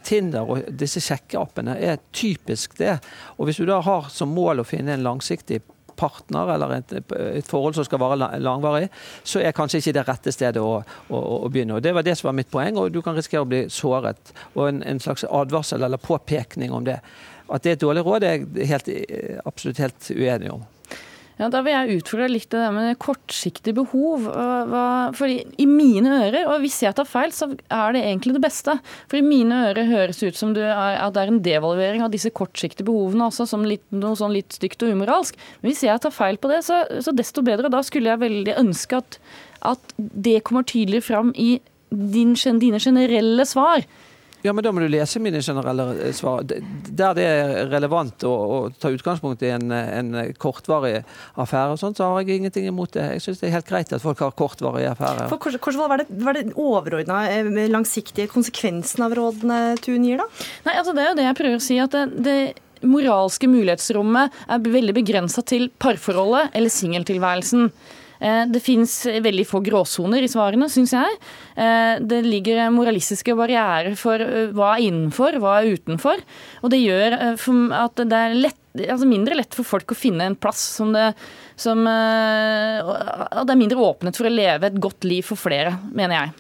Tinder og disse sjekkeappene er typisk det. Og Hvis du da har som mål å finne en langsiktig partner eller et, et, forhold som skal være langvarig, så er kanskje ikke det rette stedet å, å, å, begynne. Og Det var det som var mitt poeng, og du kan risikere å bli såret. Og en, en slags advarsel eller påpekning om det. At det er et dårlig råd, er jeg helt, absolutt helt uenig om. Ja, Da vil jeg utfordre litt det med kortsiktig behov. For I mine ører, og hvis jeg tar feil, så er det egentlig det beste. For i mine ører høres det ut som at det er en devaluering av disse kortsiktige behovene også, som litt, noe sånn litt stygt og umoralsk. Men hvis jeg tar feil på det, så, så desto bedre. Da skulle jeg veldig ønske at, at det kommer tydelig fram i din, dine generelle svar. Ja, men Da må du lese mine generelle eh, svar. Der det er relevant å, å ta utgangspunkt i en, en, kortvarig affære, og sånt, så har jeg ingenting imot det. Jeg syns det er helt greit at folk har kortvarige affærer. For Korsvold, Hva er det, hva er det overordna eh, langsiktige konsekvensen av rådene Tun gir, da? Nei, altså Det er jo det jeg prøver å si. at det, det moralske mulighetsrommet er veldig begrensa til parforholdet eller singeltilværelsen. Eh, det fins veldig få gråsoner i svarene, syns jeg. Eh, det ligger moralistiske barrierer for eh, hva er innenfor, hva er utenfor. Og det gjør at det er lett, altså mindre lett for folk å finne en plass som det som, Og det er mindre åpnet for å leve et godt liv for flere, mener jeg.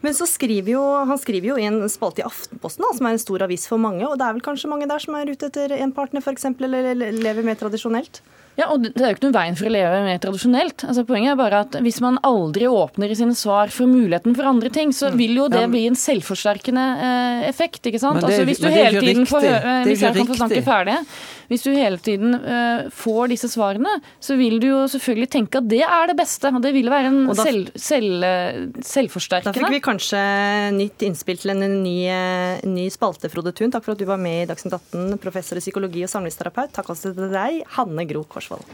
Men så skriver jo, han skriver jo i en spalte i Aftenposten, da, som er en stor avis for mange. Og det er vel kanskje mange der som er ute etter en partner, f.eks., eller lever mer tradisjonelt? Ja, og Det er jo ikke noen veien for å leve mer tradisjonelt. Altså, poenget er bare at hvis man aldri åpner i sine svar for muligheten for andre ting, så vil jo det bli en selvforsterkende eh, effekt. ikke sant? Det, altså, hvis du hele tiden får høre, Hvis jeg kan få snakke ferdig. Hvis du hele tiden uh, får disse svarene, så vil du jo selvfølgelig tenke at det er det beste. Og det vil være en da, selv, selv, selvforsterkende. Da fikk vi kanskje nytt innspill til en ny, eh, ny spalte, Frode Thun. Takk for at du var med i Dagsnytt 18, professor i psykologi og samlivsterapeut. Takk også til deg, Hanne Gro Korsvold.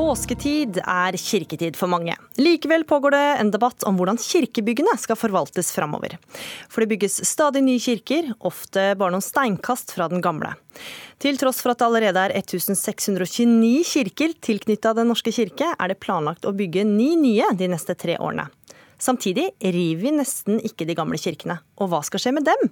Påsketid er kirketid for mange. Likevel pågår det en debatt om hvordan kirkebyggene skal forvaltes framover. For det bygges stadig nye kirker, ofte bare noen steinkast fra den gamle. Til tross for at det allerede er 1629 kirker tilknytta Den norske kirke, er det planlagt å bygge ni nye de neste tre årene. Samtidig river vi nesten ikke de gamle kirkene. Og hva skal skje med dem?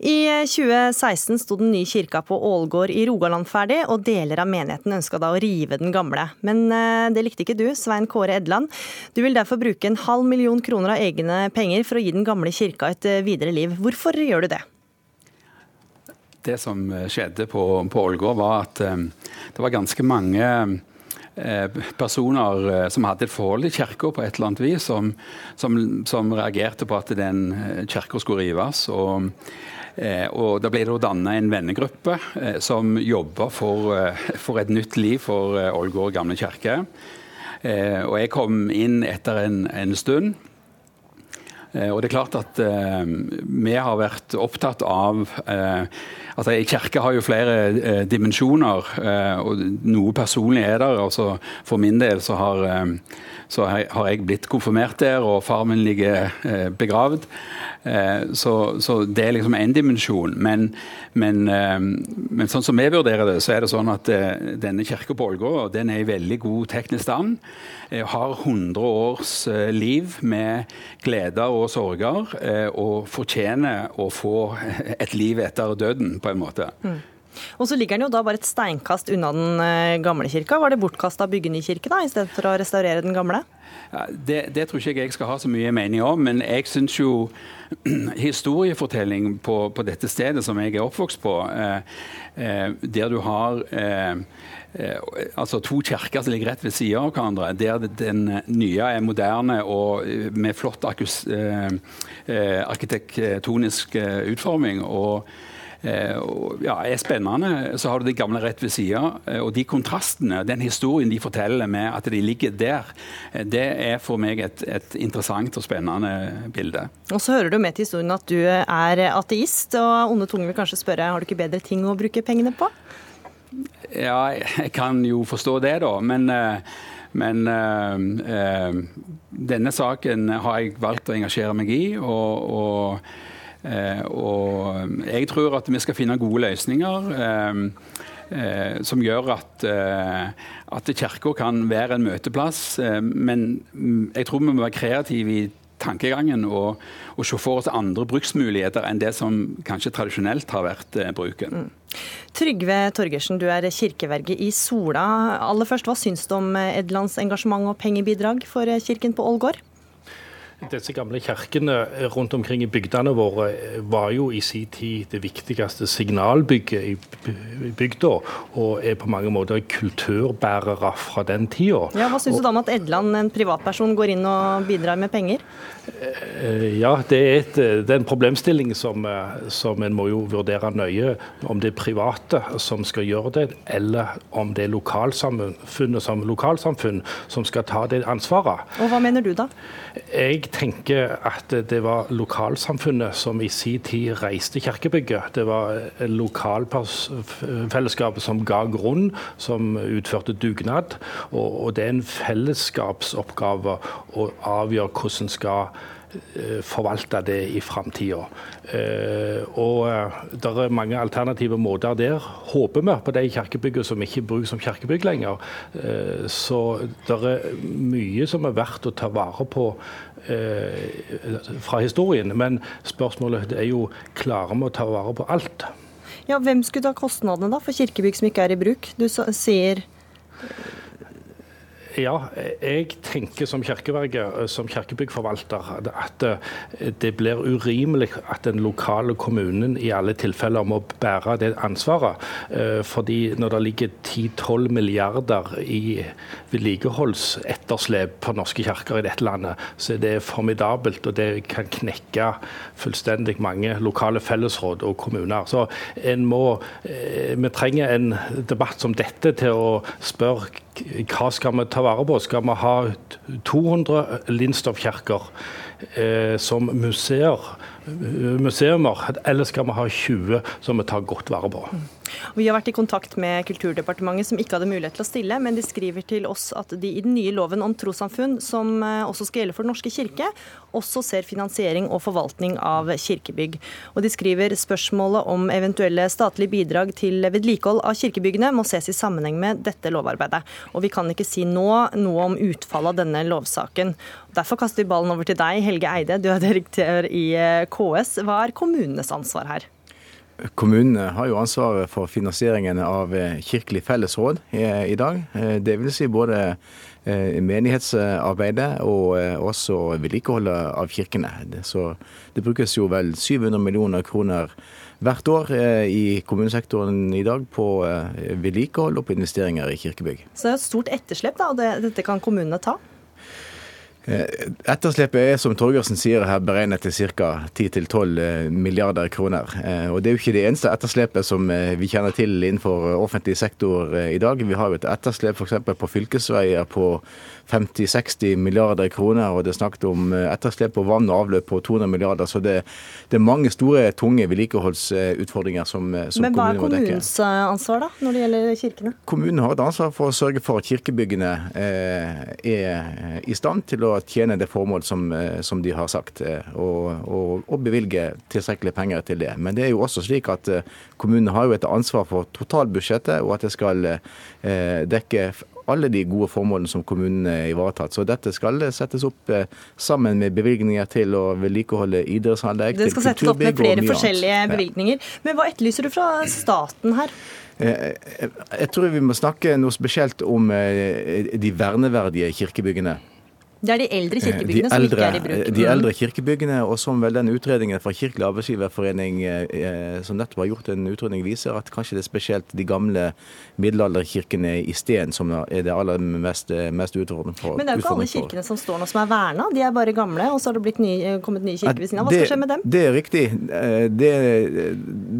I 2016 sto den nye kirka på Ålgård i Rogaland ferdig, og deler av menigheten ønska da å rive den gamle. Men eh, det likte ikke du, Svein Kåre Edland. Du vil derfor bruke en halv million kroner av egne penger for å gi den gamle kirka et eh, videre liv. Hvorfor gjør du det? Det som skjedde på, på Ålgård, var at um, det var ganske mange personer som hadde et forhold til kirka på et eller annet vis, som, som, som reagerte på at den kirka skulle rives. og Eh, og Da ble det danna en vennegruppe eh, som jobba for, eh, for, et nytt liv for Ålgård gamle kirke. Og jeg kom inn etter en, en stund. Og det er klart at eh, vi har vært opptatt av eh, altså En kirke har jo flere eh, dimensjoner, og noe personlig er der. Altså, for min del så har, så har jeg blitt konfirmert der, og far min ligger begravd. Eh, så, så, det er liksom én dimensjon. Men, men, eh, men, sånn som vi vurderer det, så er det sånn at eh, denne kirka på Ålgård den er i veldig god teknisk stand. Har 100 års liv med gleder og sorger, og fortjener å få et liv etter døden, på en måte. Mm. Og så ligger den jo da bare et steinkast unna den gamle kirka. Var det bortkasta å bygge ny kirke da, i stedet for å restaurere den gamle? Det, det, tror ikke jeg skal ha så mye mening om, men jeg syns jo historiefortelling på, på, dette stedet som jeg er oppvokst på, eh, eh, der du har eh, eh altså to kirker som ligger rett ved siden av hverandre, der den nye er moderne og eh, med flott eh, arkitektonisk utforming. og Eh, ja, er spennende. Så har du de gamle rett ved sida. Eh, og de kontrastene, den historien de forteller med at de ligger der, eh, det er for meg et, et interessant og spennende bilde. Og så hører du med til historien at du er ateist, og onde tunger vil kanskje spørre har du ikke bedre ting å bruke pengene på? Ja, jeg kan jo forstå det, da. Men, men øh, øh, denne saken har jeg valgt å engasjere meg i. og, og Og jeg tror at vi skal finne gode løsninger. Som gjør at, at kirka kan være en møteplass. Men jeg tror vi må være kreative i tankegangen og, og, se for oss andre bruksmuligheter enn det som kanskje tradisjonelt har vært eh, bruken. Mm. Trygve Torgersen, du er kirkeverge i Sola. Aller først, Hva syns du om Edlands engasjement og pengebidrag for kirken på Ålgård? Disse gamle kirkene rundt omkring i bygdene våre var jo i sin tid det viktigste signalbygget i bygda, og er på mange måter kulturbærere fra den tida. Ja, hva syns du da om at Edland, en privatperson, går inn og bidrar med penger? Eh, ja, det er, et, det er en problemstilling som, eh, som, en må jo vurdere nøye. Om det er private som skal gjøre det, eller om det er lokalsamfunnet som lokalsamfunn som skal ta det ansvaret. Og Hva mener du da? Jeg tenker at det var lokalsamfunnet som i sin tid reiste kirkebygget. Det var lokalfellesskapet som ga grunn, som utførte dugnad. Og, og det er en fellesskapsoppgave å avgjøre hvordan skal Eh, forvalte det i framtida. Eh, og eh, det er mange alternative måter der. Håper vi på de kirkebyggene som ikke brukes som kirkebygg lenger. Så det er mye som er verdt å ta vare på fra historien. Men spørsmålet er jo klarer vi å ta vare på alt? Ja, Hvem skulle ta kostnadene da for kirkebygg som ikke er i bruk? Du sier ja, jeg tenker som kirkeverge, eh, som kirkebyggforvalter, at eh, det blir urimelig at den lokale kommunen i alle tilfeller må bære det ansvaret. Eh, fordi når det ligger 10-12 milliarder i vedlikeholdsetterslep på norske kirker i dette landet, så er det formidabelt. Og det kan knekke fullstendig mange lokale fellesråd og kommuner. Så en må, vi trenger en debatt som dette til å spørre hva skal vi ta vare på? Skal vi ha 200 Lindstoff-kirker eh, som museer, museumer, eller skal vi ha 20 som vi tar godt vare på? Vi har vært i kontakt med Kulturdepartementet, som ikke hadde mulighet til å stille, men de skriver til oss at de i den nye loven om trossamfunn, som eh, også skal gjelde for Den norske kirke, også ser finansiering og forvaltning av kirkebygg. Og de skriver spørsmålet om eventuelle statlige bidrag til vedlikehold av kirkebyggene må ses i sammenheng med dette lovarbeidet. Og vi kan ikke si nå noe om utfallet av denne lovsaken. Derfor kaster vi ballen over til deg, Helge Eide, du er direktør i eh, KS. Hva er kommunenes ansvar her? Kommunene har jo ansvaret for finansieringen av eh, kirkelig fellesråd i dag. Eh, det vil si både eh, menighetsarbeidet og også vedlikeholdet av kirkene. Så det brukes jo vel 700 millioner kroner hvert år i kommunesektoren i dag på vedlikehold og på investeringer i kirkebygg. Så det er et stort etterslep, da, og dette kan kommunene ta? Eh, etterslepet er som Torgersen sier her beregnet til ca. 10-12 eh, milliarder kroner. Eh, og Det er jo ikke det eneste etterslepet som vi kjenner til innenfor offentlig sektor i dag. Vi har jo et etterslep f.eks. på fylkesveier på 50-60 milliarder kroner, og det er snakket om etterslep på vann og avløp på 200 milliarder. Så det, det er mange store, tunge vedlikeholdsutfordringer som, som Men hva er kommunens ansvar da, når det gjelder kirkene? Kommunen har et ansvar for å sørge for at kirkebyggene er i stand til å tjene det formål som, eh, som de har sagt, eh, og, og, og, bevilge tilstrekkelig penger til det. Men det er jo også slik at kommunen kommunene har jo et ansvar for totalbudsjettet, og at det skal eh, dekke alle de gode formålene som kommunene er ivaretatt. Så dette skal settes opp eh, sammen med bevilgninger til å vedlikeholde idrettsanlegg, til kulturbygg og mye annet. Det skal settes opp med flere forskjellige bevilgninger. Men hva etterlyser du fra staten her? Jeg tror vi må snakke noe spesielt om de verneverdige kirkebyggene. Det er de eldre kirkebyggene de som ikke er i bruk. De eldre kirkebyggene, og som vel den utredningen fra Kirkelig arbeidsgiverforening eh, som nettopp har gjort en utredning, viser at kanskje det er spesielt de gamle middelalderkirkene i Sten som er det aller mest, mest utfordrende for. Men det er jo ikke alle kirkene som står nå som er verna, de er bare gamle, og så har det blitt ny, kommet nye kirker ved siden av. Hva skal skje med dem? Det er riktig. Det,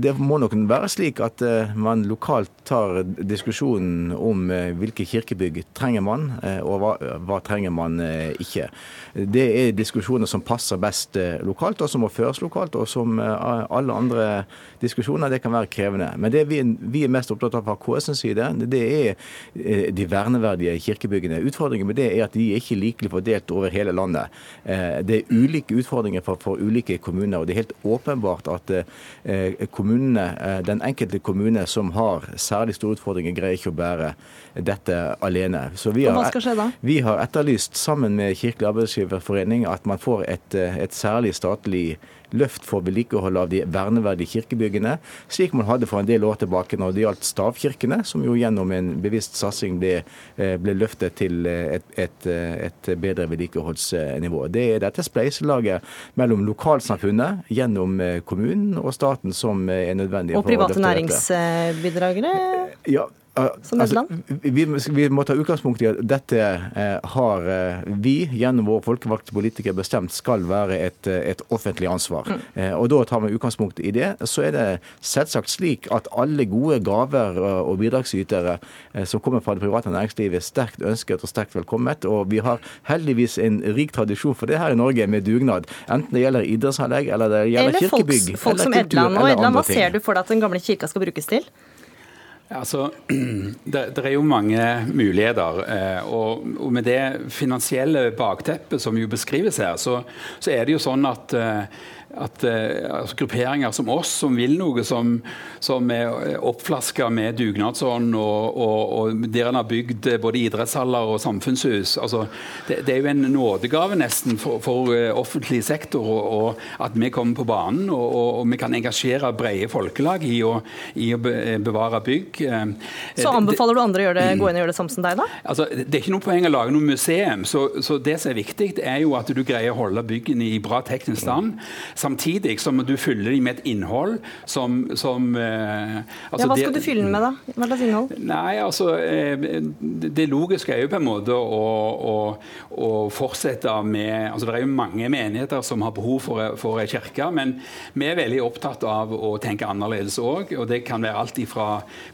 det må nok være slik at man lokalt tar diskusjonen om hvilke kirkebygg trenger man, og hva, hva trenger man ikke. Det er diskusjoner som passer best lokalt, og som må føres lokalt. Og som alle andre diskusjoner, det kan være krevende. Men det vi, vi er mest opptatt av fra KS' side, det er de verneverdige kirkebyggene. Utfordringen med det er at de er ikke likelig fordelt over hele landet. Det er ulike utfordringer for, for ulike kommuner. og Det er helt åpenbart at eh, kommunene, eh, den enkelte kommune som har særlig store utfordringer, greier ikke å bære dette alene. Så vi har? Vi har etterlyst sammen med Kirkelig arbeidsgiverforening at man får et, eh, et særlig statlig løft for vedlikehold av de verneverdige kirkebyggene, slik man hadde for en del år tilbake når det gjaldt stavkirkene, som jo gjennom en bevisst satsing ble, eh, ble løftet til eh, et, et, et bedre vedlikeholdsnivå. Det er dette spleiselaget mellom lokalsamfunnet, gjennom kommunen og staten som er nødvendig. Og private næringsbidragere? Ja, Altså, vi, vi, må ta utgangspunkt i at dette eh, har eh, vi gjennom våre folkevalgte politikere bestemt skal være et, eh, et offentlig ansvar. Mm. Eh, og Da tar vi utgangspunkt i det. Så er det selvsagt slik at alle gode gaver og bidragsytere som kommer fra det private næringslivet, er sterkt ønsket og sterkt velkommet. Og vi har heldigvis en rik tradisjon for det her i Norge med dugnad. Enten det gjelder idrettsanlegg eller det gjelder eller kirkebygg. Eller folk som Edland. Og Edland, hva ser du for deg at den gamle kirka skal brukes til? Altså, det, det, er jo mange muligheter. Eh, og, og, med det finansielle bakteppet som jo beskrives her, så, så er det jo sånn at eh, at uh, altså, grupperinger som oss, som vil noe, som, som er oppflaska med dugnadsånd, og, og, og der en har bygd både idrettshaller og samfunnshus altså, det, det, er jo en nådegave nesten for, for offentlig sektor og, at vi kommer på banen, og, vi kan engasjere brede folkelag i å, i å bevare bygg. Så anbefaler du andre å gjøre det, gå inn og gjøre det samme som deg, da? Altså, det er ikke noe poeng å lage noe museum, så, så det som er viktig, er jo at du greier å holde byggene i bra teknisk stand samtidig som du fyller dem med et innhold som, som eh, altså ja, Hva skal det, du fylle den med, da? Hva slags innhold? Nei, altså, eh, Det logiske er jo på en måte å, å, å fortsette med altså Det er jo mange menigheter som har behov for, for ei kirke, men vi er veldig opptatt av å tenke annerledes òg. Og det kan være alt fra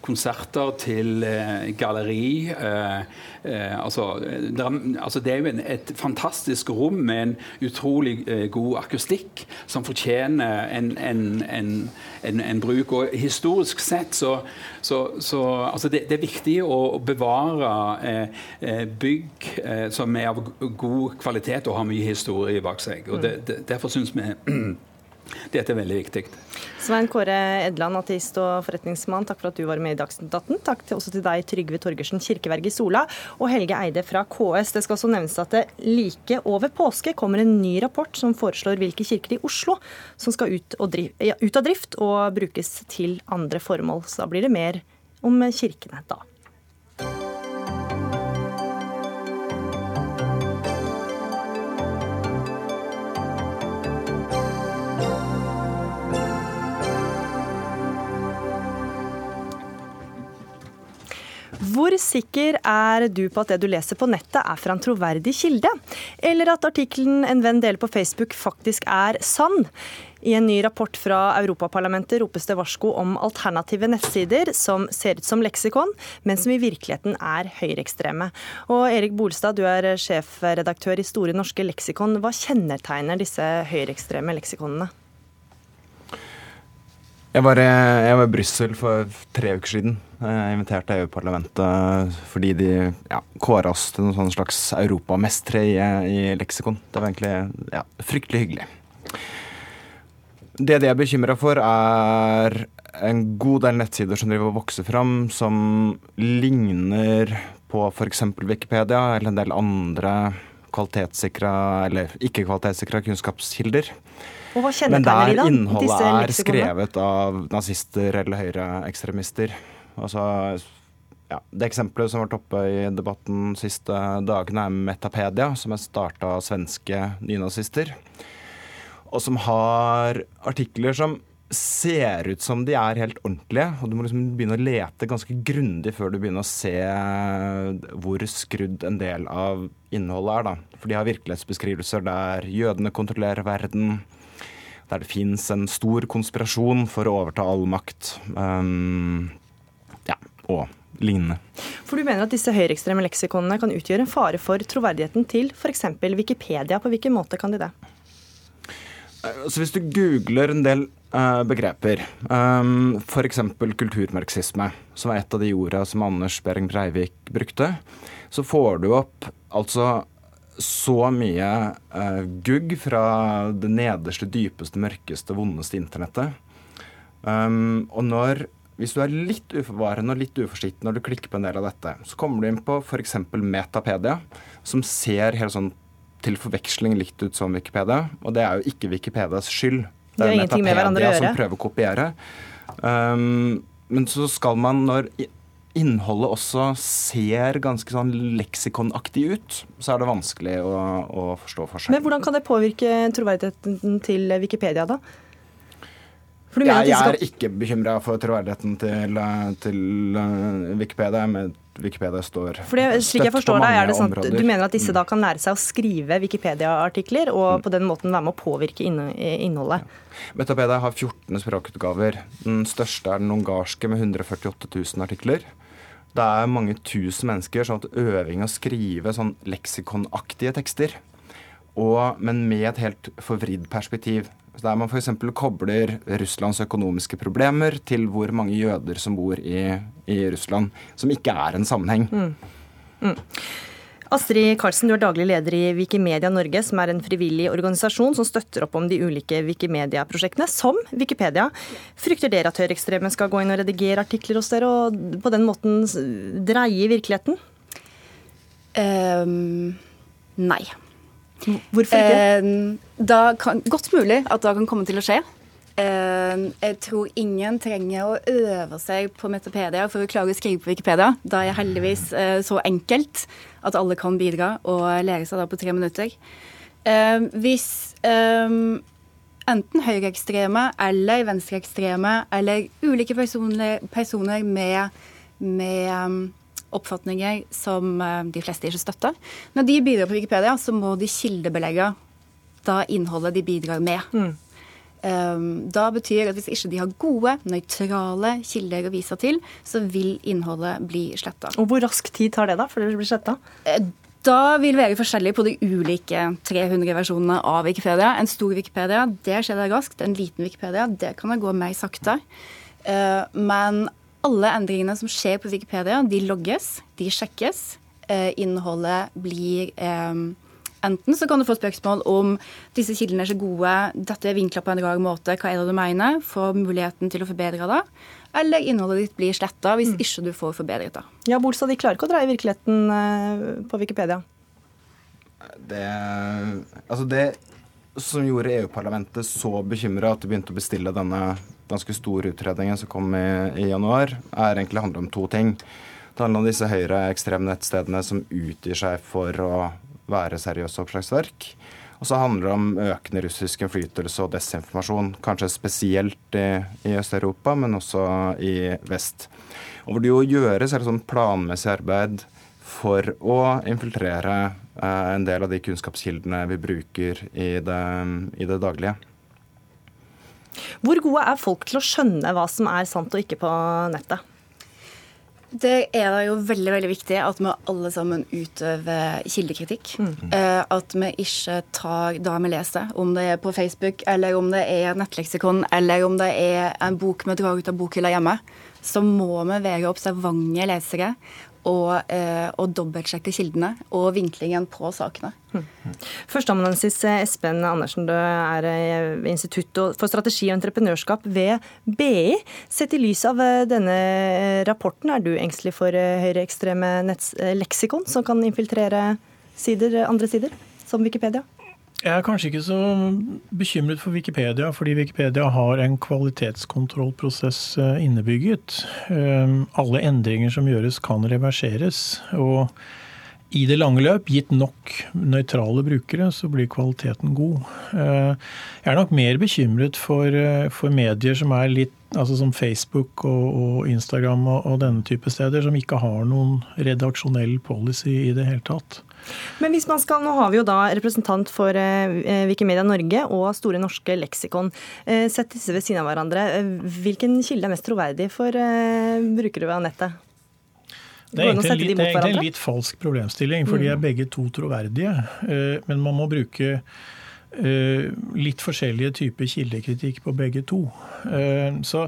konserter til eh, galleri. Eh, eh altså, det er, altså, det er jo en, et fantastisk rom med en utrolig eh, god akustikk som fortjener en, en, en, en bruk. Og historisk sett så, så, så altså det, det, er viktig å bevare eh, eh, bygg eh, som er av god kvalitet og har mye historie bak seg. og det, det, Derfor syns vi dette er veldig viktig. Svein Kåre Edland, ateist og forretningsmann, takk for at du var med i Dagsnytt 18. Takk til, også til deg, Trygve Torgersen, kirkeverg i Sola, og Helge Eide fra KS. Det skal også nevnes at det like over påske kommer en ny rapport som foreslår hvilke kirker i Oslo som skal ut, drift, ja, ut av drift og brukes til andre formål. Så da blir det mer om kirkene da. Hvor sikker er du på at det du leser på nettet er fra en troverdig kilde? Eller at artikkelen en venn deler på Facebook faktisk er sann? I en ny rapport fra Europaparlamentet ropes det varsko om alternative nettsider som ser ut som leksikon, men som i virkeligheten er høyreekstreme. Og Erik Bolstad, du er sjefredaktør i Store norske leksikon. Hva kjennetegner disse høyreekstreme leksikonene? Jeg var, jeg var i Brussel for tre uker siden. Jeg inviterte EU-parlamentet fordi de ja, kåra oss til noen slags europamestere i, i leksikon. Det var egentlig ja, fryktelig hyggelig. Det de er bekymra for, er en god del nettsider som driver og vokser fram, som ligner på f.eks. Wikipedia eller en del andre kvalitetssikra eller ikke kvalitetssikra kunnskapskilder. Og hva Men der de, innholdet er skrevet av nazister eller høyreekstremister. Altså, ja, det eksempelet som har vært oppe i debatten de siste dagene, er Metapedia, som er starta av svenske nynazister. Og som har artikler som ser ut som de er helt ordentlige. Og du må liksom begynne å lete ganske grundig før du begynner å se hvor skrudd en del av innholdet er. da. For de har virkelighetsbeskrivelser der jødene kontrollerer verden der det fins en stor konspirasjon for å overta all makt. Um, ja, og lignende. For du mener at disse høyreekstreme leksikonene kan utgjøre en fare for troverdigheten til f.eks. Wikipedia. På hvilken måte kan de det? Så hvis du googler en del uh, begreper, um, f.eks. kulturmarxisme, som er et av de ordene som Anders Behring Breivik brukte, så får du opp altså så mye uh, gugg fra det nederste, dypeste, mørkeste, vondeste internettet. Um, og når hvis du er litt uforvarende og litt uforsiktig når du klikker på en del av dette, så kommer du inn på f.eks. Metapedia, som ser helt sånn til forveksling likt ut som Wikipedia. Og det er jo ikke Wikipedias skyld. Det er, det er ingenting med hverandre å gjøre. som prøver å kopiere. Um, men så skal man, når innholdet også ser ganske sånn leksikonaktig ut, så er det vanskelig å, å forstå forskjellen. Men hvordan kan det påvirke troverdigheten til Wikipedia, da? Jeg, jeg, er ikke bekymra for troverdigheten til, til uh, Wikipedia. Men Wikipedia står for slik jeg forstår deg, er det sånn at Du mener at disse da kan lære seg å skrive Wikipedia-artikler, og mm. på den måten være med å påvirke innholdet? Ja. Metapedia har 14 språkutgaver. Den største er den ungarske med 148 000 artikler. Det er mange tusen mennesker sånn at øving å skrive sånn leksikonaktige tekster. Og, men med et helt forvridd perspektiv. Der man f.eks. kobler Russlands økonomiske problemer til hvor mange jøder som bor i, i Russland, som ikke er en sammenheng. Mm. Mm. Astrid Karlsen, du er daglig leder i Wikimedia Norge, som er en frivillig organisasjon som støtter opp om de ulike Wikimedia-prosjektene, som Wikipedia. Frykter dere at høyreekstreme skal gå inn og redigere artikler hos dere, og på den måten dreie virkeligheten? Um, nei. Hvorfor ikke? Eh, da kan, godt mulig at det kan komme til å skje. Eh, jeg tror ingen trenger å øve seg på Metapedia for å klare å skrive på Wikipedia. Da er jeg heldigvis eh, så enkelt at alle kan bidra og lære seg da på tre minutter. Hvis enten høyreekstreme eller venstreekstreme eller ulike personer, personer med, med oppfatninger som eh, de fleste ikke støtter. Når de bidrar på Wikipedia, så må de kildebelegge da innholdet de bidrar med. Mm. Um, da betyr at hvis ikke de har gode, nøytrale kilder å vise til, så vil innholdet bli sletta. Og hvor rask tid tar det da før det blir sletta? Eh, da vil det være forskjellig på de ulike 300 versjonene av Wikipedia. En stor Wikipedia, det skjer det raskt. En liten Wikipedia, det kan det gå mer sakte. Uh, men alle endringene som skjer på Wikipedia, de logges, de sjekkes. Eh, innholdet blir eh, Enten så kan du få spørsmål om disse kildene er så gode, dette er vinkla på en rar måte, hva er det du mener? Få muligheten til å forbedre det. Eller innholdet ditt blir sletta hvis mm. ikke du får forbedret det. Ja, Bolstad, de klarer ikke å dreie virkeligheten eh, på Wikipedia? Det, altså det som gjorde EU-parlamentet så bekymra at de begynte å bestille denne ganske store utredningen som kom i, i januar, er egentlig handler om to ting. Det handler om disse høyreekstreme nettstedene som utgir seg for å være seriøse oppslagsverk. Og så handler det om økende russisk innflytelse og desinformasjon. Kanskje spesielt i, i Øst-Europa, men også i vest. Og hvor det jo gjøres et sånn planmessig arbeid for å infiltrere eh, en del av de kunnskapskildene vi bruker i det, i det daglige. Hvor gode er folk til å skjønne hva som er sant og ikke på nettet? Det er da jo veldig veldig viktig at vi alle sammen utøver kildekritikk. Mm. Eh, at vi ikke tar det vi leser, om det er på Facebook, eller om det er nettleksikon, eller om det er en bok vi drar ut av bokhylla hjemme. Så må vi være observante lesere og, eh, og dobbeltsjekke kildene og vinklingen på sakene. Hmm. Førsteamanuensis Espen Andersen, du er ved Institutt for strategi og entreprenørskap ved BI. Sett i lys av eh, denne rapporten, er du engstelig for eh, høyreekstreme leksikon som kan infiltrere sider, andre sider, som Wikipedia? Jeg er kanskje ikke så bekymret for Wikipedia, fordi Wikipedia har en kvalitetskontrollprosess eh, innebygget. Ehm, alle endringer som gjøres, kan reverseres. Og i det lange løp, gitt nok nøytrale brukere, så blir kvaliteten god. Eh, jeg er nok mer bekymret for, eh, for medier som er litt altså som Facebook og, og Instagram og, og, denne type steder, som ikke har noen redaksjonell policy i det hele tatt. Men hvis man skal, Nå har vi jo da representant for Wikimedia Norge og Store norske leksikon. Sett disse ved siden av hverandre. Hvilken kilde er mest troverdig for brukere av nettet? Det er, egentlig, litt, det er egentlig en litt falsk problemstilling, for de er mm. begge to troverdige. Men man må bruke litt forskjellige typer kildekritikk på begge to. Så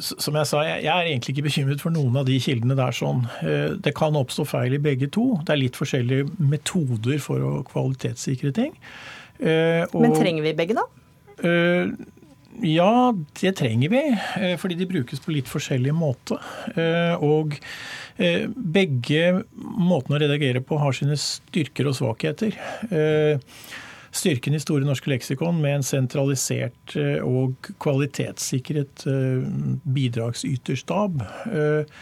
som jeg sa, jeg er egentlig ikke bekymret for noen av de kildene der. sånn. Eh, det kan oppstå feil i begge to. Det er litt forskjellige metoder for å kvalitetssikre ting. Eh, og, Men trenger vi begge, da? Eh, ja, det trenger vi. Fordi de brukes på litt forskjellig måte. Og begge måtene å redigere på har sine styrker og svakheter styrken i Store norske leksikon med en sentralisert eh, og kvalitetssikret eh, bidragsyterstab eh,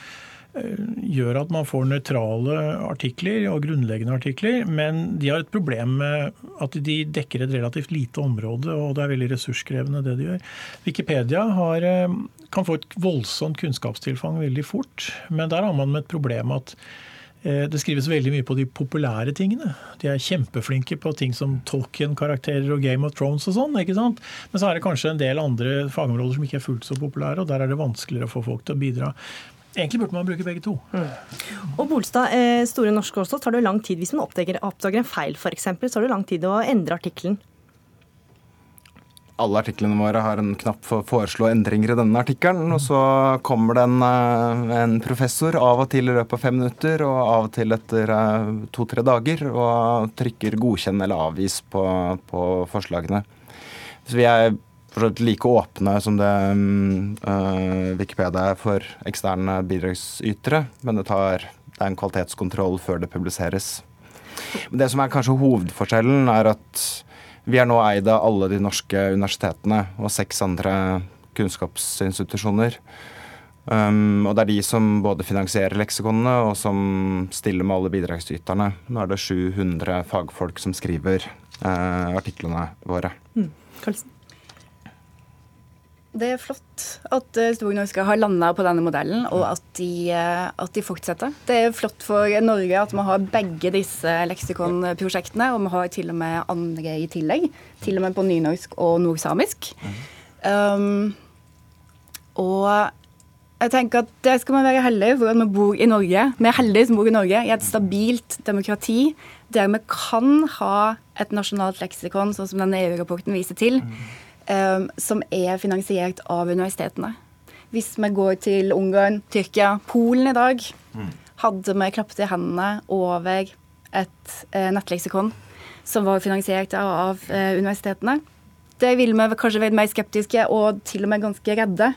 gjør at man får nøytrale artikler og grunnleggende artikler, men de har et problem med at de dekker et relativt lite område, og det er veldig ressurskrevende det de gjør. Wikipedia har, kan få et voldsomt kunnskapstilfang veldig fort, men der har man med et problem at det skrives veldig mye på de populære tingene. De er kjempeflinke på ting som Tolkien-karakterer og Game of Thrones og sånn. ikke sant? Men så er det kanskje en del andre fagområder som ikke er fullt så populære, og der er det vanskeligere å få folk til å bidra. Egentlig burde man bruke begge to. Mm. Og Bolstad, eh, Store norske også, tar det lang tid hvis man oppdager, oppdager en feil f.eks., så tar det lang tid å endre artikkelen alle artiklene våre har en knapp for å foreslå endringer i denne artikkelen. Og så kommer det en, eh, en, professor av og til i løpet av fem minutter, og av og til etter eh, to-tre dager, og trykker 'godkjenn' eller 'avvis' på, på forslagene. Så vi er like åpne som det uh, Wikipedia er for eksterne bidragsytere, men det, tar, det er en kvalitetskontroll før det publiseres. Men det som er kanskje hovedforskjellen, er at vi er nå eid av alle de norske universitetene og seks andre kunnskapsinstitusjoner. Um, og det er de som både finansierer leksikonene og som stiller med alle bidragsyterne. Nå er det 700 fagfolk som skriver uh, artiklene våre. Mm. Det er flott at eh, Store Norske har landa på denne modellen, og at de, eh, at de, fortsetter. Det er flott for Norge at vi har begge disse leksikonprosjektene, og vi har til og med andre i tillegg. Til og med på nynorsk og nordsamisk. Um, og jeg tenker at det skal man være heldig for at vi bor i Norge. Vi er heldige som bor i Norge, i et stabilt demokrati der vi kan ha et nasjonalt leksikon, sånn som denne EU-rapporten viser til. Som er finansiert av universitetene. Hvis vi går til Ungarn, Tyrkia, Polen i dag, mm. hadde vi klappet i hendene over et uh, nettleksikon som var finansiert av, uh, universitetene. Det ville vi kanskje vært mer skeptiske og til og med ganske redde.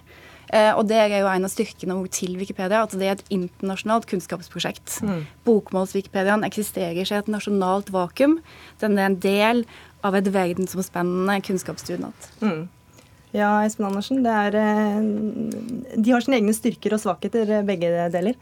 Uh, og det er jo en av styrkene til Wikipedia, at det er et internasjonalt kunnskapsprosjekt. Mm. Bokmåls-Wikipediaen eksisterer ikke i et nasjonalt vakuum. Den er en del av et verdensomspennende kunnskapsdugnad. Mm. Ja, Espen Andersen. Er, eh, de har sine egne styrker og svakheter, eh, begge deler.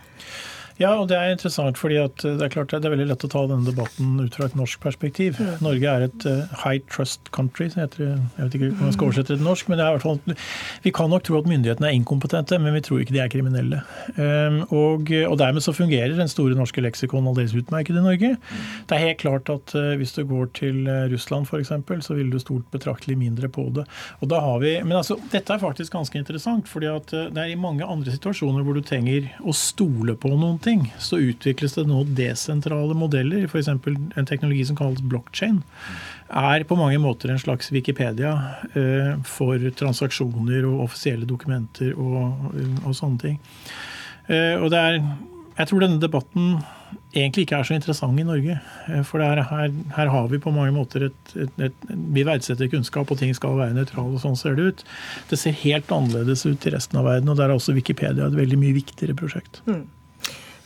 Ja, og det er interessant fordi det er klart det er veldig lett å ta denne debatten ut fra et norsk perspektiv. Mm. Norge er et uh, high trust country, så heter det. Jeg vet ikke om man skal oversette det til norsk, men det er i hvert fall, vi kan nok tro at myndighetene er inkompetente, men vi tror ikke de er kriminelle. Um, og, og, dermed så fungerer den store norske leksikon aldeles utmerket i Norge. Mm. Det er helt klart at hvis du går til Russland f.eks., så vil du stolt betraktelig mindre på det. Og da har vi, Men altså, dette er faktisk ganske interessant, fordi at det er i mange andre situasjoner hvor du trenger å stole på noen ting, så utvikles det nå desentrale modeller. F.eks. en teknologi som kalles blockchain. Er på mange måter en slags Wikipedia eh, for transaksjoner og offisielle dokumenter og, og sånne ting. Eh, og det er, jeg tror denne debatten egentlig ikke er så interessant i Norge. Eh, for er, her, her, har vi på mange måter et, et, et, Vi verdsetter kunnskap, og ting skal være nøytrale, og sånn ser det ut. Det ser helt annerledes ut i resten av verden, og der er også Wikipedia et veldig mye viktigere prosjekt. Mm.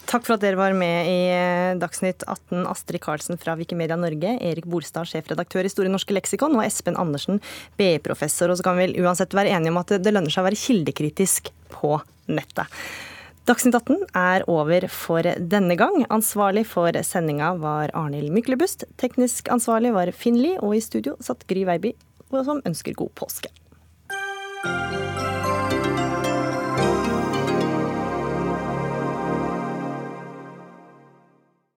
Takk for at dere var med i eh, Dagsnytt 18. Astrid Karlsen fra Wikimedia Norge, Erik Bolstad, sjefredaktør i Store norske leksikon, og Espen Andersen, BI-professor. Og så kan vi uansett være enige om at det lønner seg å være kildekritisk på nettet. Dagsnytt 18 er over for denne gang. Ansvarlig for sendinga var Arnhild Myklebust. Teknisk ansvarlig var Finn Lie, og i studio satt Gry Veiby, som ønsker god påske.